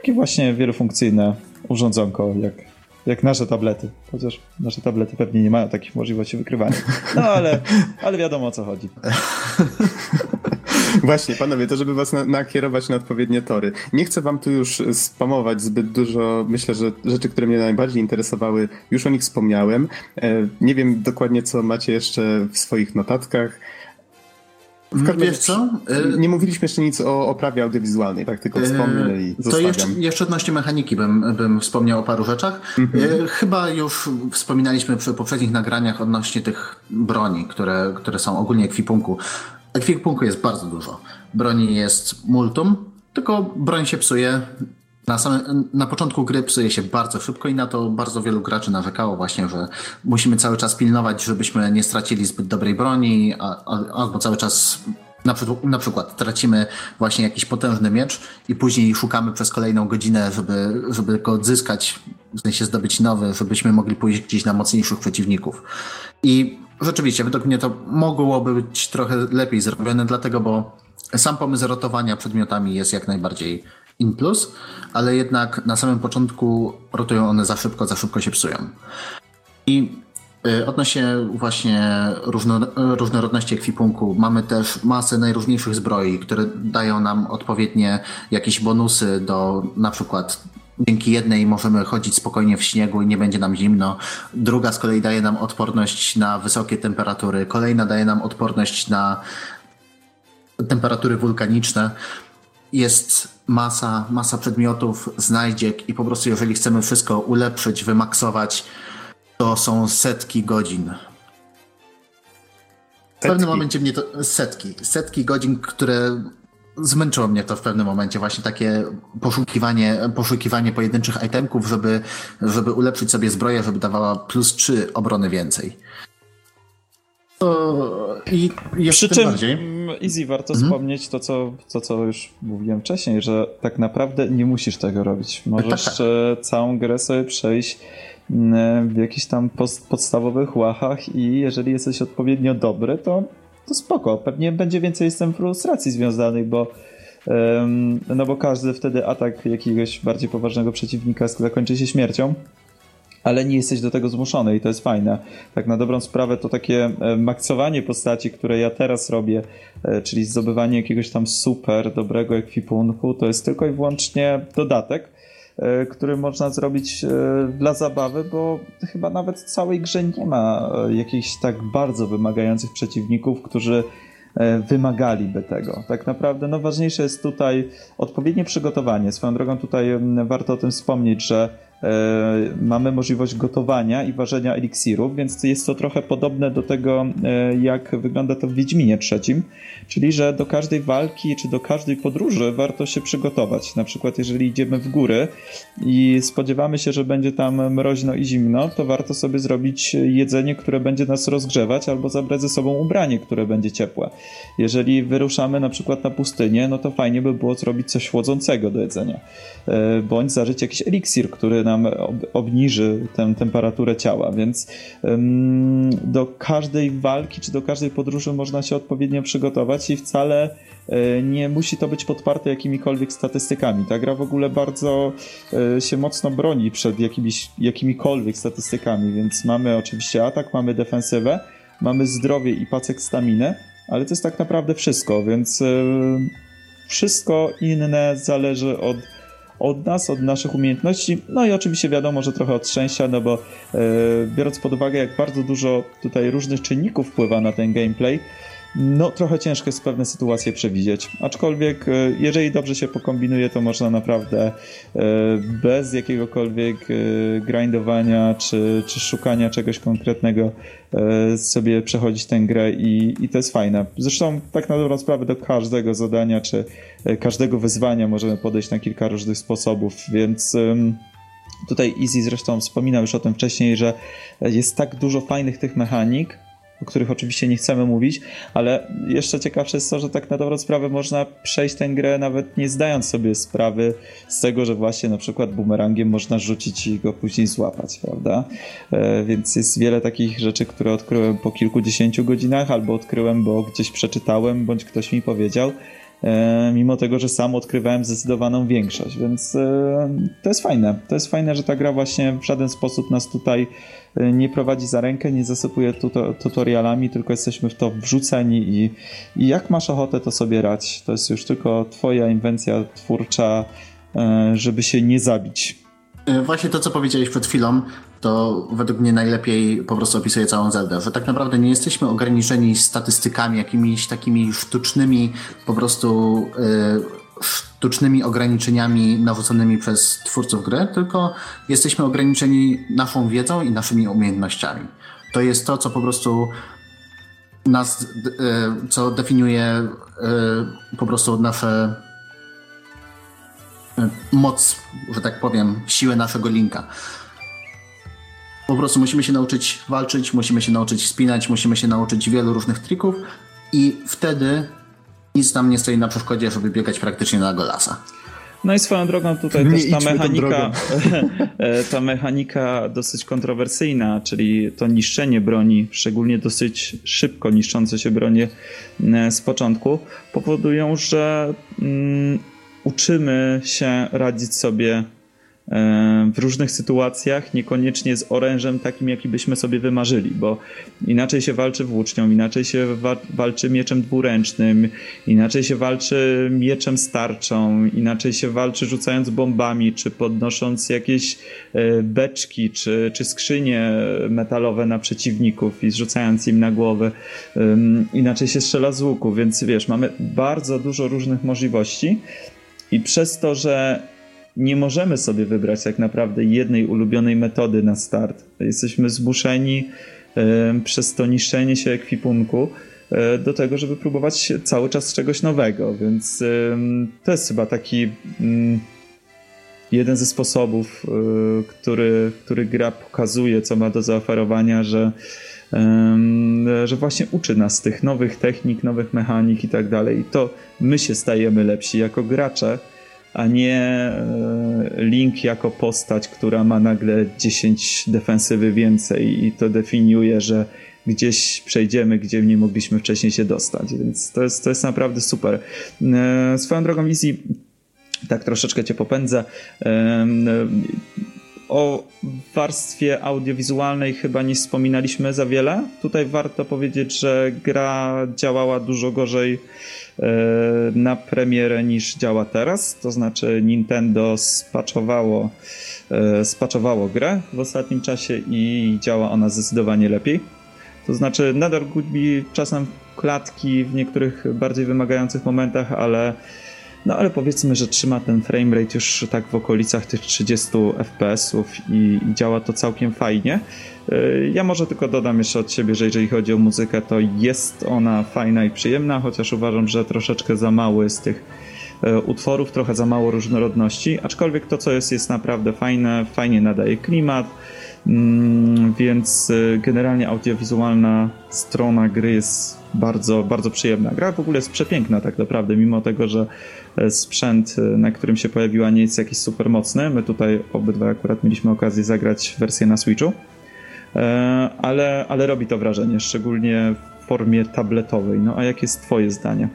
taki właśnie wielofunkcyjny urządzonko, jak, jak nasze tablety. Chociaż nasze tablety pewnie nie mają takich możliwości wykrywania. No ale, ale wiadomo o co chodzi. Właśnie, panowie, to żeby was na, nakierować na odpowiednie tory. Nie chcę wam tu już spamować zbyt dużo. Myślę, że rzeczy, które mnie najbardziej interesowały, już o nich wspomniałem. E, nie wiem dokładnie, co macie jeszcze w swoich notatkach. W każdym Wiesz co? Nie mówiliśmy jeszcze nic o oprawie audiowizualnej, tak tylko wspomnę i To jeszcze, jeszcze odnośnie mechaniki bym, bym wspomniał o paru rzeczach. Mhm. Chyba już wspominaliśmy przy poprzednich nagraniach odnośnie tych broni, które, które są ogólnie ekwipunku. Ekwipunku jest bardzo dużo. Broni jest multum, tylko broń się psuje na, samym, na początku gry psuje się bardzo szybko i na to bardzo wielu graczy narzekało właśnie, że musimy cały czas pilnować, żebyśmy nie stracili zbyt dobrej broni, a, a, albo cały czas na, na przykład tracimy właśnie jakiś potężny miecz i później szukamy przez kolejną godzinę, żeby, żeby go odzyskać, w sensie zdobyć nowy, żebyśmy mogli pójść gdzieś na mocniejszych przeciwników. I rzeczywiście, według mnie to mogłoby być trochę lepiej zrobione, dlatego, bo sam pomysł rotowania przedmiotami jest jak najbardziej in plus, ale jednak na samym początku rotują one za szybko, za szybko się psują. I y, Odnośnie właśnie różno, różnorodności ekwipunku, mamy też masę najróżniejszych zbroi, które dają nam odpowiednie jakieś bonusy do na przykład dzięki jednej możemy chodzić spokojnie w śniegu i nie będzie nam zimno. Druga z kolei daje nam odporność na wysokie temperatury. Kolejna daje nam odporność na temperatury wulkaniczne jest masa, masa przedmiotów, znajdziek i po prostu jeżeli chcemy wszystko ulepszyć, wymaksować, to są setki godzin. W pewnym momencie mnie to setki, setki godzin, które zmęczyło mnie to w pewnym momencie, właśnie takie poszukiwanie, poszukiwanie pojedynczych itemków, żeby, żeby ulepszyć sobie zbroję, żeby dawała plus 3 obrony więcej. I jeszcze Przy czym bardziej. Easy warto mhm. wspomnieć to co, to, co już mówiłem wcześniej, że tak naprawdę nie musisz tego robić. Możesz tak, tak. Całą grę sobie przejść w jakichś tam podstawowych łachach i jeżeli jesteś odpowiednio dobry, to, to spoko. Pewnie będzie więcej jestem frustracji związanych, bo no bo każdy wtedy atak jakiegoś bardziej poważnego przeciwnika zakończy się śmiercią ale nie jesteś do tego zmuszony i to jest fajne. Tak na dobrą sprawę to takie e, maksowanie postaci, które ja teraz robię, e, czyli zdobywanie jakiegoś tam super dobrego ekwipunku, to jest tylko i wyłącznie dodatek, e, który można zrobić dla zabawy, bo chyba nawet w całej grze nie ma jakichś tak bardzo wymagających przeciwników, którzy wymagaliby tego. Tak naprawdę no ważniejsze jest tutaj odpowiednie przygotowanie. Swoją drogą tutaj warto o tym wspomnieć, że mamy możliwość gotowania i ważenia eliksirów, więc jest to trochę podobne do tego, e, jak wygląda to w Wiedźminie trzecim, czyli że do każdej walki czy do każdej podróży warto się przygotować. Na przykład jeżeli idziemy w góry i spodziewamy się, że będzie tam mroźno i zimno, to warto sobie zrobić jedzenie, które będzie nas rozgrzewać, albo zabrać ze sobą ubranie, które będzie ciepłe. Jeżeli wyruszamy na przykład na pustynię, no to fajnie by było zrobić coś chłodzącego do jedzenia, e, bądź zażyć jakiś eliksir, który nam obniży tę temperaturę ciała, więc do każdej walki czy do każdej podróży można się odpowiednio przygotować i wcale e, nie musi to być podparte jakimikolwiek statystykami. Ta gra w ogóle bardzo e, się mocno broni przed jakimiś, jakimikolwiek statystykami, więc mamy oczywiście atak, mamy defensywę, mamy zdrowie i pacek staminę, ale to jest tak naprawdę wszystko, więc e, wszystko inne zależy od od nas, od naszych umiejętności, no i oczywiście wiadomo, że trochę od szczęścia, no bo e, biorąc pod uwagę, jak bardzo dużo tutaj różnych czynników wpływa na ten gameplay, no trochę ciężko jest pewne sytuacje przewidzieć. Aczkolwiek, e, jeżeli dobrze się pokombinuje, to można naprawdę e, bez jakiegokolwiek e, grindowania czy, czy szukania czegoś konkretnego sobie przechodzić tę grę i, i to jest fajne. Zresztą, tak na dobrą sprawę, do każdego zadania czy każdego wyzwania możemy podejść na kilka różnych sposobów, więc. Tutaj Easy zresztą wspominał już o tym wcześniej, że jest tak dużo fajnych tych mechanik, o których oczywiście nie chcemy mówić, ale jeszcze ciekawsze jest to, że tak na dobrą sprawę można przejść tę grę nawet nie zdając sobie sprawy z tego, że właśnie na przykład bumerangiem można rzucić i go później złapać, prawda? E, więc jest wiele takich rzeczy, które odkryłem po kilkudziesięciu godzinach, albo odkryłem, bo gdzieś przeczytałem, bądź ktoś mi powiedział, e, mimo tego, że sam odkrywałem zdecydowaną większość, więc e, to jest fajne. To jest fajne, że ta gra właśnie w żaden sposób nas tutaj nie prowadzi za rękę, nie zasypuje tutorialami, tylko jesteśmy w to wrzuceni i, i jak masz ochotę to sobie rać. To jest już tylko twoja inwencja twórcza, y, żeby się nie zabić. Y, właśnie to, co powiedziałeś przed chwilą, to według mnie najlepiej po prostu opisuje całą Zeldę, że tak naprawdę nie jesteśmy ograniczeni statystykami, jakimiś takimi sztucznymi po prostu y, sztucznymi ograniczeniami narzuconymi przez twórców gry, tylko jesteśmy ograniczeni naszą wiedzą i naszymi umiejętnościami. To jest to, co po prostu nas, y, co definiuje y, po prostu nasze y, moc, że tak powiem, siłę naszego linka. Po prostu musimy się nauczyć walczyć, musimy się nauczyć spinać, musimy się nauczyć wielu różnych trików i wtedy nic nam nie stoi na przeszkodzie, żeby biegać praktycznie na golasa. No i swoją drogą tutaj nie też ta mechanika, ta mechanika dosyć kontrowersyjna, czyli to niszczenie broni, szczególnie dosyć szybko niszczące się bronie z początku, powodują, że um, uczymy się radzić sobie w różnych sytuacjach, niekoniecznie z orężem takim, jaki byśmy sobie wymarzyli, bo inaczej się walczy włócznią, inaczej się wa walczy mieczem dwuręcznym, inaczej się walczy mieczem starczą, inaczej się walczy rzucając bombami, czy podnosząc jakieś e, beczki, czy, czy skrzynie metalowe na przeciwników i zrzucając im na głowę. Inaczej się strzela z łuku, więc wiesz, mamy bardzo dużo różnych możliwości i przez to, że nie możemy sobie wybrać tak naprawdę jednej ulubionej metody na start. Jesteśmy zmuszeni przez to niszczenie się ekwipunku y, do tego, żeby próbować cały czas czegoś nowego, więc to jest chyba taki mm, jeden ze sposobów, który, który gra pokazuje, co ma do zaoferowania, że że właśnie uczy nas tych nowych technik, nowych mechanik i tak dalej. I to my się stajemy lepsi jako gracze, a nie e, Link jako postać, która ma nagle 10 defensywy więcej i to definiuje, że gdzieś przejdziemy, gdzie nie mogliśmy wcześniej się dostać. Więc to jest, to jest naprawdę super. E, swoją drogą Easy, tak troszeczkę cię popędzę. O warstwie audiowizualnej chyba nie wspominaliśmy za wiele. Tutaj warto powiedzieć, że gra działała dużo gorzej na premierę niż działa teraz. To znaczy Nintendo spaczowało, e, spaczowało grę w ostatnim czasie i działa ona zdecydowanie lepiej. To znaczy nadal gubi czasem klatki w niektórych bardziej wymagających momentach, ale no ale powiedzmy, że trzyma ten framerate już tak w okolicach tych 30 fps-ów i, i działa to całkiem fajnie. Y, ja może tylko dodam jeszcze od siebie, że jeżeli chodzi o muzykę, to jest ona fajna i przyjemna, chociaż uważam, że troszeczkę za mały z tych y, utworów, trochę za mało różnorodności, aczkolwiek to, co jest, jest naprawdę fajne, fajnie nadaje klimat, więc y, generalnie audiowizualna strona gry jest bardzo, bardzo przyjemna. Gra w ogóle jest przepiękna tak naprawdę, mimo tego, że E, sprzęt, e, na którym się pojawiła, nie jest jakiś super mocny. My tutaj obydwa akurat mieliśmy okazję zagrać wersję na Switchu, e, ale, ale robi to wrażenie, szczególnie w formie tabletowej. No a jakie jest Twoje zdanie?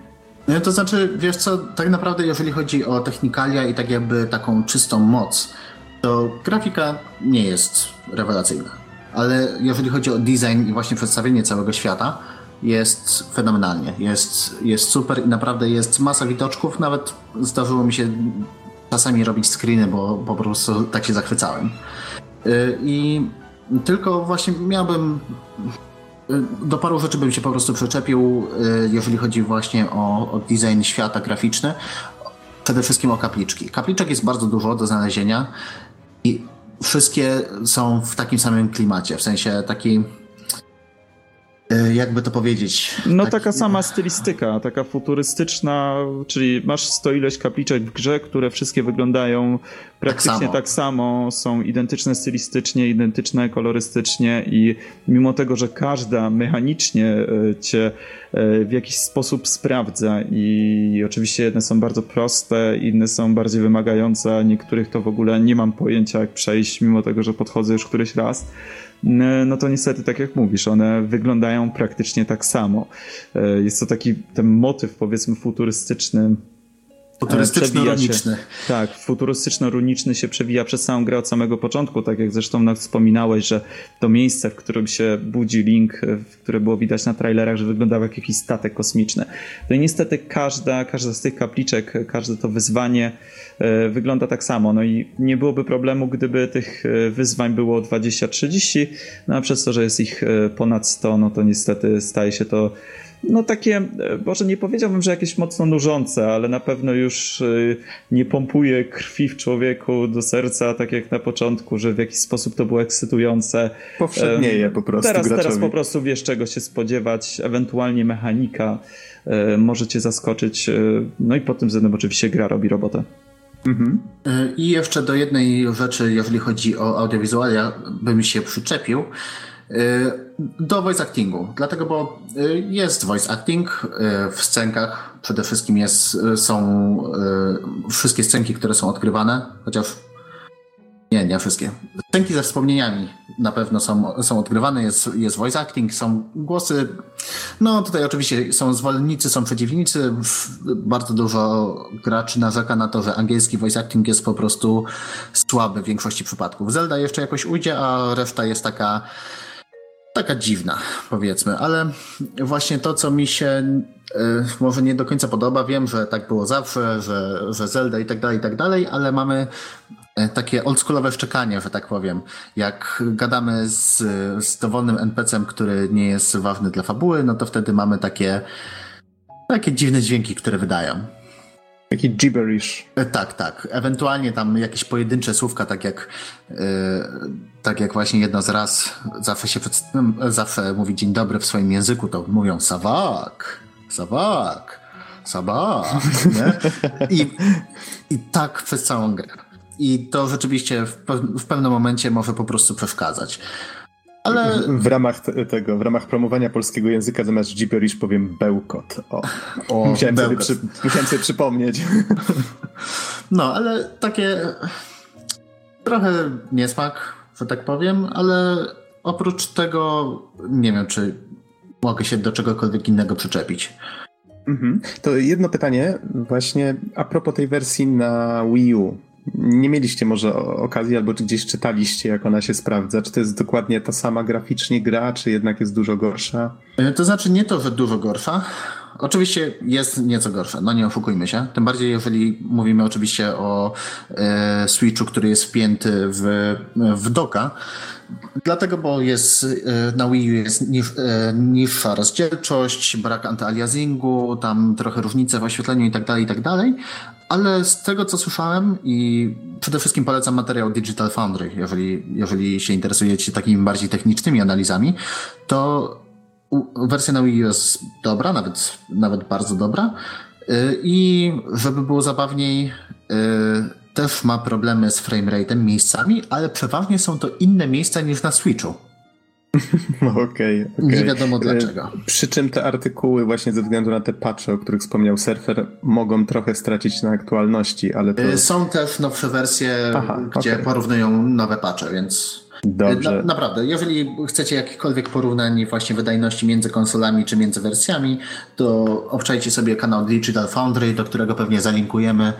No to znaczy, wiesz co, tak naprawdę jeżeli chodzi o technikalia i tak jakby taką czystą moc, to grafika nie jest rewelacyjna. Ale jeżeli chodzi o design i właśnie przedstawienie całego świata, jest fenomenalnie. Jest, jest super i naprawdę jest masa widoczków. Nawet zdarzyło mi się czasami robić screeny, bo po prostu tak się zachwycałem. Y, I tylko właśnie miałbym. Y, do paru rzeczy bym się po prostu przyczepił, y, jeżeli chodzi właśnie o, o design świata graficzny. Przede wszystkim o kapliczki. Kapliczek jest bardzo dużo do znalezienia i wszystkie są w takim samym klimacie, w sensie taki E, jakby to powiedzieć. No taki... taka sama stylistyka, taka futurystyczna, czyli masz sto ileś kapliczek w grze, które wszystkie wyglądają praktycznie tak samo. tak samo, są identyczne stylistycznie, identyczne kolorystycznie i mimo tego, że każda mechanicznie e, cię e, w jakiś sposób sprawdza i oczywiście jedne są bardzo proste, inne są bardziej wymagające, niektórych to w ogóle nie mam pojęcia jak przejść, mimo tego, że podchodzę już któryś raz no to niestety, tak jak mówisz, one wyglądają praktycznie tak samo. E, jest to taki ten motyw, powiedzmy, futurystyczny, Futurystyczno-runiczny. Tak, futurystyczno-runiczny się przewija przez całą grę od samego początku, tak jak zresztą no, wspominałeś, że to miejsce, w którym się budzi Link, które było widać na trailerach, że wyglądało jak jakiś statek kosmiczny. No i niestety każda, każda z tych kapliczek, każde to wyzwanie e, wygląda tak samo. No i nie byłoby problemu, gdyby tych e, wyzwań było 20-30, no a przez to, że jest ich e, ponad 100, no to niestety staje się to no takie, e, może nie powiedziałbym, że jakieś mocno nużące, ale na pewno już e, nie pompuje krwi w człowieku do serca, tak jak na początku, że w jakiś sposób to było ekscytujące. Powszednieje po prostu Teraz, graczowi. teraz po prostu wiesz czego się spodziewać, ewentualnie mechanika e, może cię zaskoczyć, no i pod tym względem oczywiście gra robi robotę. Mhm. I jeszcze do jednej rzeczy, jeżeli chodzi o audiowizualia, bym się przyczepił. Do voice actingu, dlatego, bo jest voice acting w scenkach. Przede wszystkim jest, są wszystkie scenki, które są odgrywane, chociaż nie, nie wszystkie. Scenki ze wspomnieniami na pewno są, są odgrywane, jest, jest voice acting, są głosy. No tutaj oczywiście są zwolennicy, są przeciwnicy. Bardzo dużo graczy narzeka na to, że angielski voice acting jest po prostu słaby w większości przypadków. Zelda jeszcze jakoś ujdzie, a reszta jest taka taka dziwna, powiedzmy, ale właśnie to, co mi się y, może nie do końca podoba, wiem, że tak było zawsze, że, że Zelda i tak dalej, i tak dalej, ale mamy takie oldschoolowe szczekanie, że tak powiem. Jak gadamy z, z dowolnym NPC-em, który nie jest ważny dla fabuły, no to wtedy mamy takie, takie dziwne dźwięki, które wydają. Taki gibberish. Tak, tak. Ewentualnie tam jakieś pojedyncze słówka, tak jak, yy, tak jak właśnie jedno z raz zawsze się zawsze mówi dzień dobry w swoim języku, to mówią sawak, sawak, sabak? I, I tak przez całą grę. I to rzeczywiście w, w pewnym momencie może po prostu przeszkadzać. Ale... W ramach tego, w ramach promowania polskiego języka zamiast gibberish powiem bełkot. O, o musiałem, bełkot. Sobie przy, musiałem sobie przypomnieć. No, ale takie trochę niesmak, że tak powiem, ale oprócz tego nie wiem, czy mogę się do czegokolwiek innego przyczepić. Mhm. To jedno pytanie właśnie a propos tej wersji na Wii U nie mieliście może okazji albo gdzieś czytaliście, jak ona się sprawdza? Czy to jest dokładnie ta sama graficznie gra, czy jednak jest dużo gorsza? E, to znaczy nie to, że dużo gorsza. Oczywiście jest nieco gorsza, no nie oszukujmy się. Tym bardziej, jeżeli mówimy oczywiście o e, Switchu, który jest wpięty w, w doka. Dlatego, bo jest e, na Wii U jest niż, e, niższa rozdzielczość, brak antyaliasingu, tam trochę różnice w oświetleniu i tak dalej, i tak dalej. Ale z tego, co słyszałem i przede wszystkim polecam materiał Digital Foundry, jeżeli, jeżeli się interesujecie takimi bardziej technicznymi analizami, to wersja na Wii jest dobra, nawet, nawet bardzo dobra. Y, I żeby było zabawniej, y, też ma problemy z framerate'em miejscami, ale przeważnie są to inne miejsca niż na Switchu. Okej. Okay, okay. Nie wiadomo dlaczego. Przy czym te artykuły, właśnie ze względu na te patche, o których wspomniał surfer, mogą trochę stracić na aktualności, ale to... Y, są też nowsze wersje, Aha, gdzie okay. porównują nowe patche, więc. Dobrze. Na, naprawdę, jeżeli chcecie jakiekolwiek porównań właśnie wydajności między konsolami czy między wersjami, to obczajcie sobie kanał Digital Foundry, do którego pewnie zalinkujemy.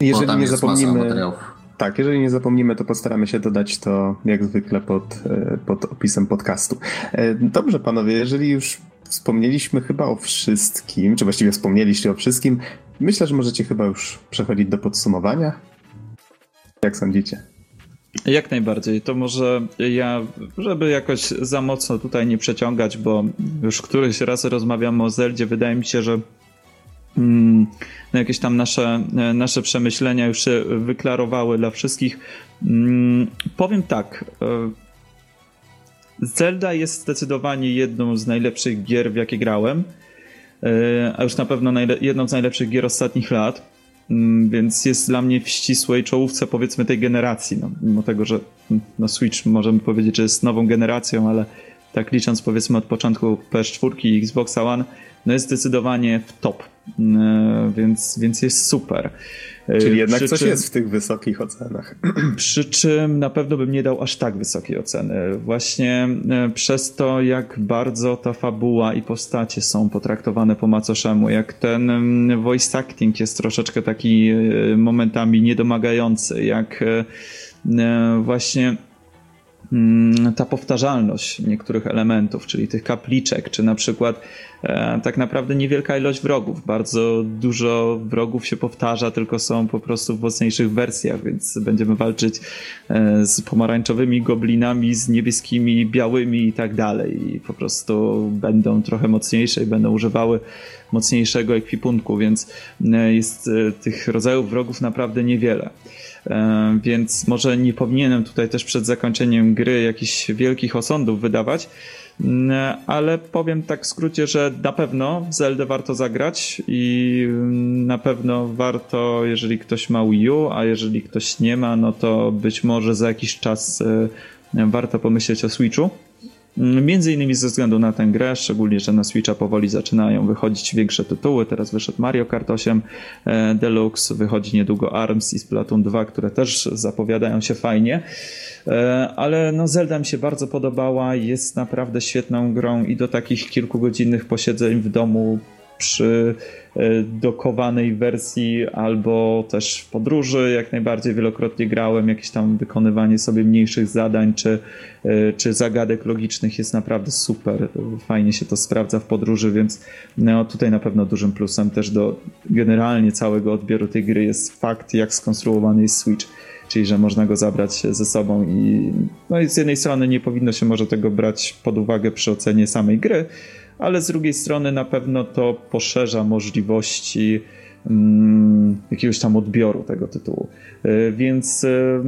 Jeżeli nie zapomnimy. Tak, jeżeli nie zapomnimy, to postaramy się dodać to jak zwykle pod, e, pod opisem podcastu. E, dobrze, panowie, jeżeli już wspomnieliśmy chyba o wszystkim, czy właściwie wspomnieliście o wszystkim, myślę, że możecie chyba już przechodzić do podsumowania. Jak sądzicie? Jak najbardziej. To może ja, żeby jakoś za mocno tutaj nie przeciągać, bo już któryś raz rozmawiamy o Zeldzie, wydaje mi się, że jakieś tam nasze, nasze przemyślenia już się wyklarowały dla wszystkich. Mm, powiem tak. E, Zelda jest zdecydowanie jedną z najlepszych gier, w jakie grałem, e, a już na pewno jedną z najlepszych gier ostatnich lat. Mm, więc jest dla mnie w ścisłej czołówce powiedzmy tej generacji, no, mimo tego, że na Switch możemy powiedzieć, że jest nową generacją, ale tak licząc powiedzmy od początku PS4 i Xbox One, no jest zdecydowanie w top, więc, więc jest super. Czyli jednak przy coś czym, jest w tych wysokich ocenach. Przy czym na pewno bym nie dał aż tak wysokiej oceny. Właśnie e, przez to, jak bardzo ta fabuła i postacie są potraktowane po macoszemu, jak ten mm, voice acting jest troszeczkę taki e, momentami niedomagający, jak e, właśnie Mm, ta powtarzalność niektórych elementów, czyli tych kapliczek, czy na przykład tak naprawdę niewielka ilość wrogów. Bardzo dużo wrogów się powtarza, tylko są po prostu w mocniejszych wersjach, więc będziemy walczyć e, z pomarańczowymi goblinami, z niebieskimi, białymi i tak dalej. I po prostu będą trochę mocniejsze i będą używały mocniejszego ekwipunku, więc e, jest e, tych rodzajów wrogów naprawdę niewiele. E, więc może nie powinienem tutaj też przed zakończeniem gry jakichś wielkich osądów wydawać, ale powiem tak w skrócie, że na pewno w Zelda warto zagrać i mm, na pewno warto, jeżeli ktoś ma Wii U, a jeżeli ktoś nie ma, no to być może za jakiś czas warto pomyśleć o Switchu. Między innymi ze względu na tę grę, szczególnie, że na Switcha powoli zaczynają wychodzić większe tytuły. Teraz wyszedł Mario Kart 8 e, Deluxe, wychodzi niedługo ARMS i Splatoon 2, które też zapowiadają się fajnie. E, ale no Zelda mi się bardzo podobała, jest naprawdę świetną grą i do takich kilkugodzinnych posiedzeń w domu przy e, dokowanej wersji albo też w podróży. Jak najbardziej wielokrotnie grałem, jakieś tam wykonywanie sobie mniejszych zadań czy, e, czy zagadek logicznych jest naprawdę super, fajnie się to sprawdza w podróży, więc no, tutaj na pewno dużym plusem też do generalnie całego odbioru tej gry jest fakt jak skonstruowany jest Switch czyli że można go zabrać ze sobą i no i z jednej strony nie powinno się może tego brać pod uwagę przy ocenie samej gry, ale z drugiej strony na pewno to poszerza możliwości mm, jakiegoś tam odbioru tego tytułu. Y, więc y,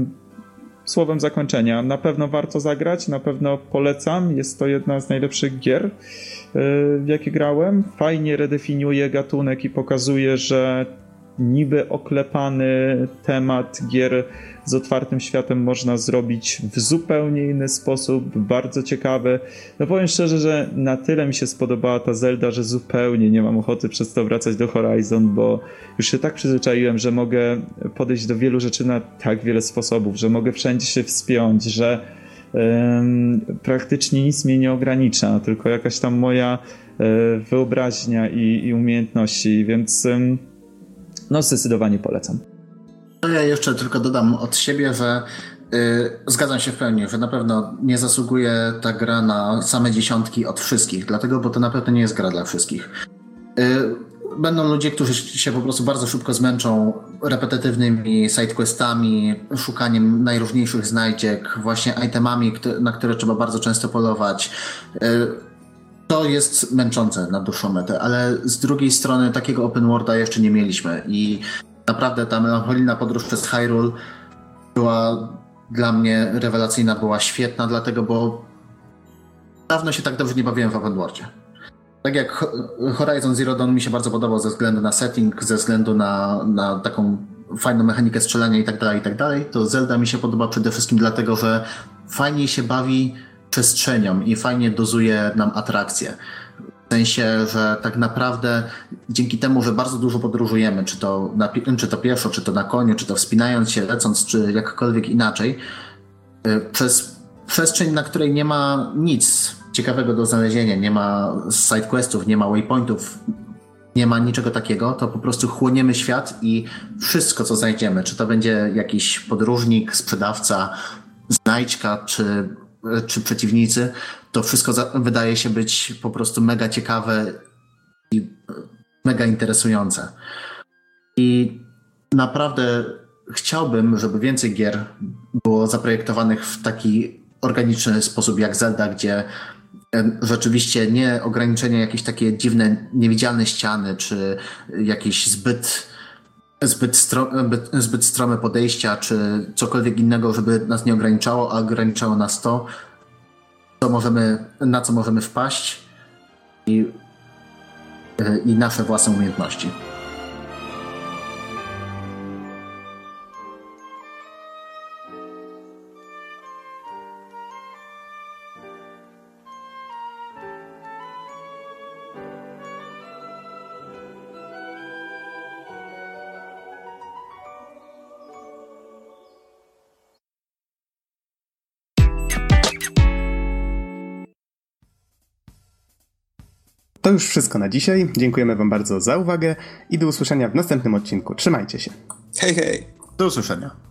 słowem zakończenia, na pewno warto zagrać, na pewno polecam. Jest to jedna z najlepszych gier, y, w jakie grałem. Fajnie redefiniuje gatunek i pokazuje, że niby oklepany temat gier z otwartym światem można zrobić w zupełnie inny sposób, bardzo ciekawy. No powiem szczerze, że na tyle mi się spodobała ta Zelda, że zupełnie nie mam ochoty przez to wracać do Horizon, bo już się tak przyzwyczaiłem, że mogę podejść do wielu rzeczy na tak wiele sposobów, że mogę wszędzie się wspiąć, że praktycznie nic mnie nie ogranicza, tylko jakaś tam moja um, wyobraźnia i, i, umiejętności, więc no zdecydowanie polecam. Ja jeszcze tylko dodam od siebie, że yy, zgadzam się w pełni, że na pewno nie zasługuje ta gra na same dziesiątki od wszystkich, dlatego, bo to na pewno nie jest gra dla wszystkich. Yy, będą ludzie, którzy się po prostu bardzo szybko zmęczą repetytywnymi sidequestami, szukaniem najróżniejszych znajdziek, właśnie itemami, na które trzeba bardzo często polować. Yy, to jest męczące na dłuższą metę, ale z drugiej strony takiego open worlda jeszcze nie mieliśmy i Naprawdę ta melancholijna podróż przez Hyrule była dla mnie rewelacyjna, była świetna, dlatego, bo dawno się tak dobrze nie bawiłem w open worldzie. Tak jak Horizon Zero Dawn mi się bardzo podobał ze względu na setting, ze względu na, na taką fajną mechanikę strzelania i tak dalej, i tak dalej, to Zelda mi się podoba przede wszystkim dlatego, że fajnie się bawi przestrzenią i fajnie dozuje nam atrakcje. W sensie, że tak naprawdę dzięki temu, że bardzo dużo podróżujemy, czy to, na, czy to pieszo, czy to na koniu, czy to wspinając się, lecąc, czy jakkolwiek inaczej, y, przez przestrzeń, na której nie ma nic ciekawego do znalezienia, nie ma sidequestów, nie ma waypointów, nie ma niczego takiego, to po prostu chłoniemy świat i wszystko, co znajdziemy, czy to będzie jakiś podróżnik, sprzedawca, znajdźka, czy czy przeciwnicy, to wszystko wydaje się być po prostu mega ciekawe i mega interesujące. I naprawdę chciałbym, żeby więcej gier było zaprojektowanych w taki organiczny sposób jak Zelda, gdzie rzeczywiście nie ograniczenia, jakieś takie dziwne, niewidzialne ściany, czy jakieś zbyt zbyt, stro, zbyt strome podejścia, czy cokolwiek innego, żeby nas nie ograniczało, a ograniczało nas to, co możemy, na co możemy wpaść i, i nasze własne umiejętności. To już wszystko na dzisiaj. Dziękujemy Wam bardzo za uwagę i do usłyszenia w następnym odcinku. Trzymajcie się. Hej, hej! Do usłyszenia.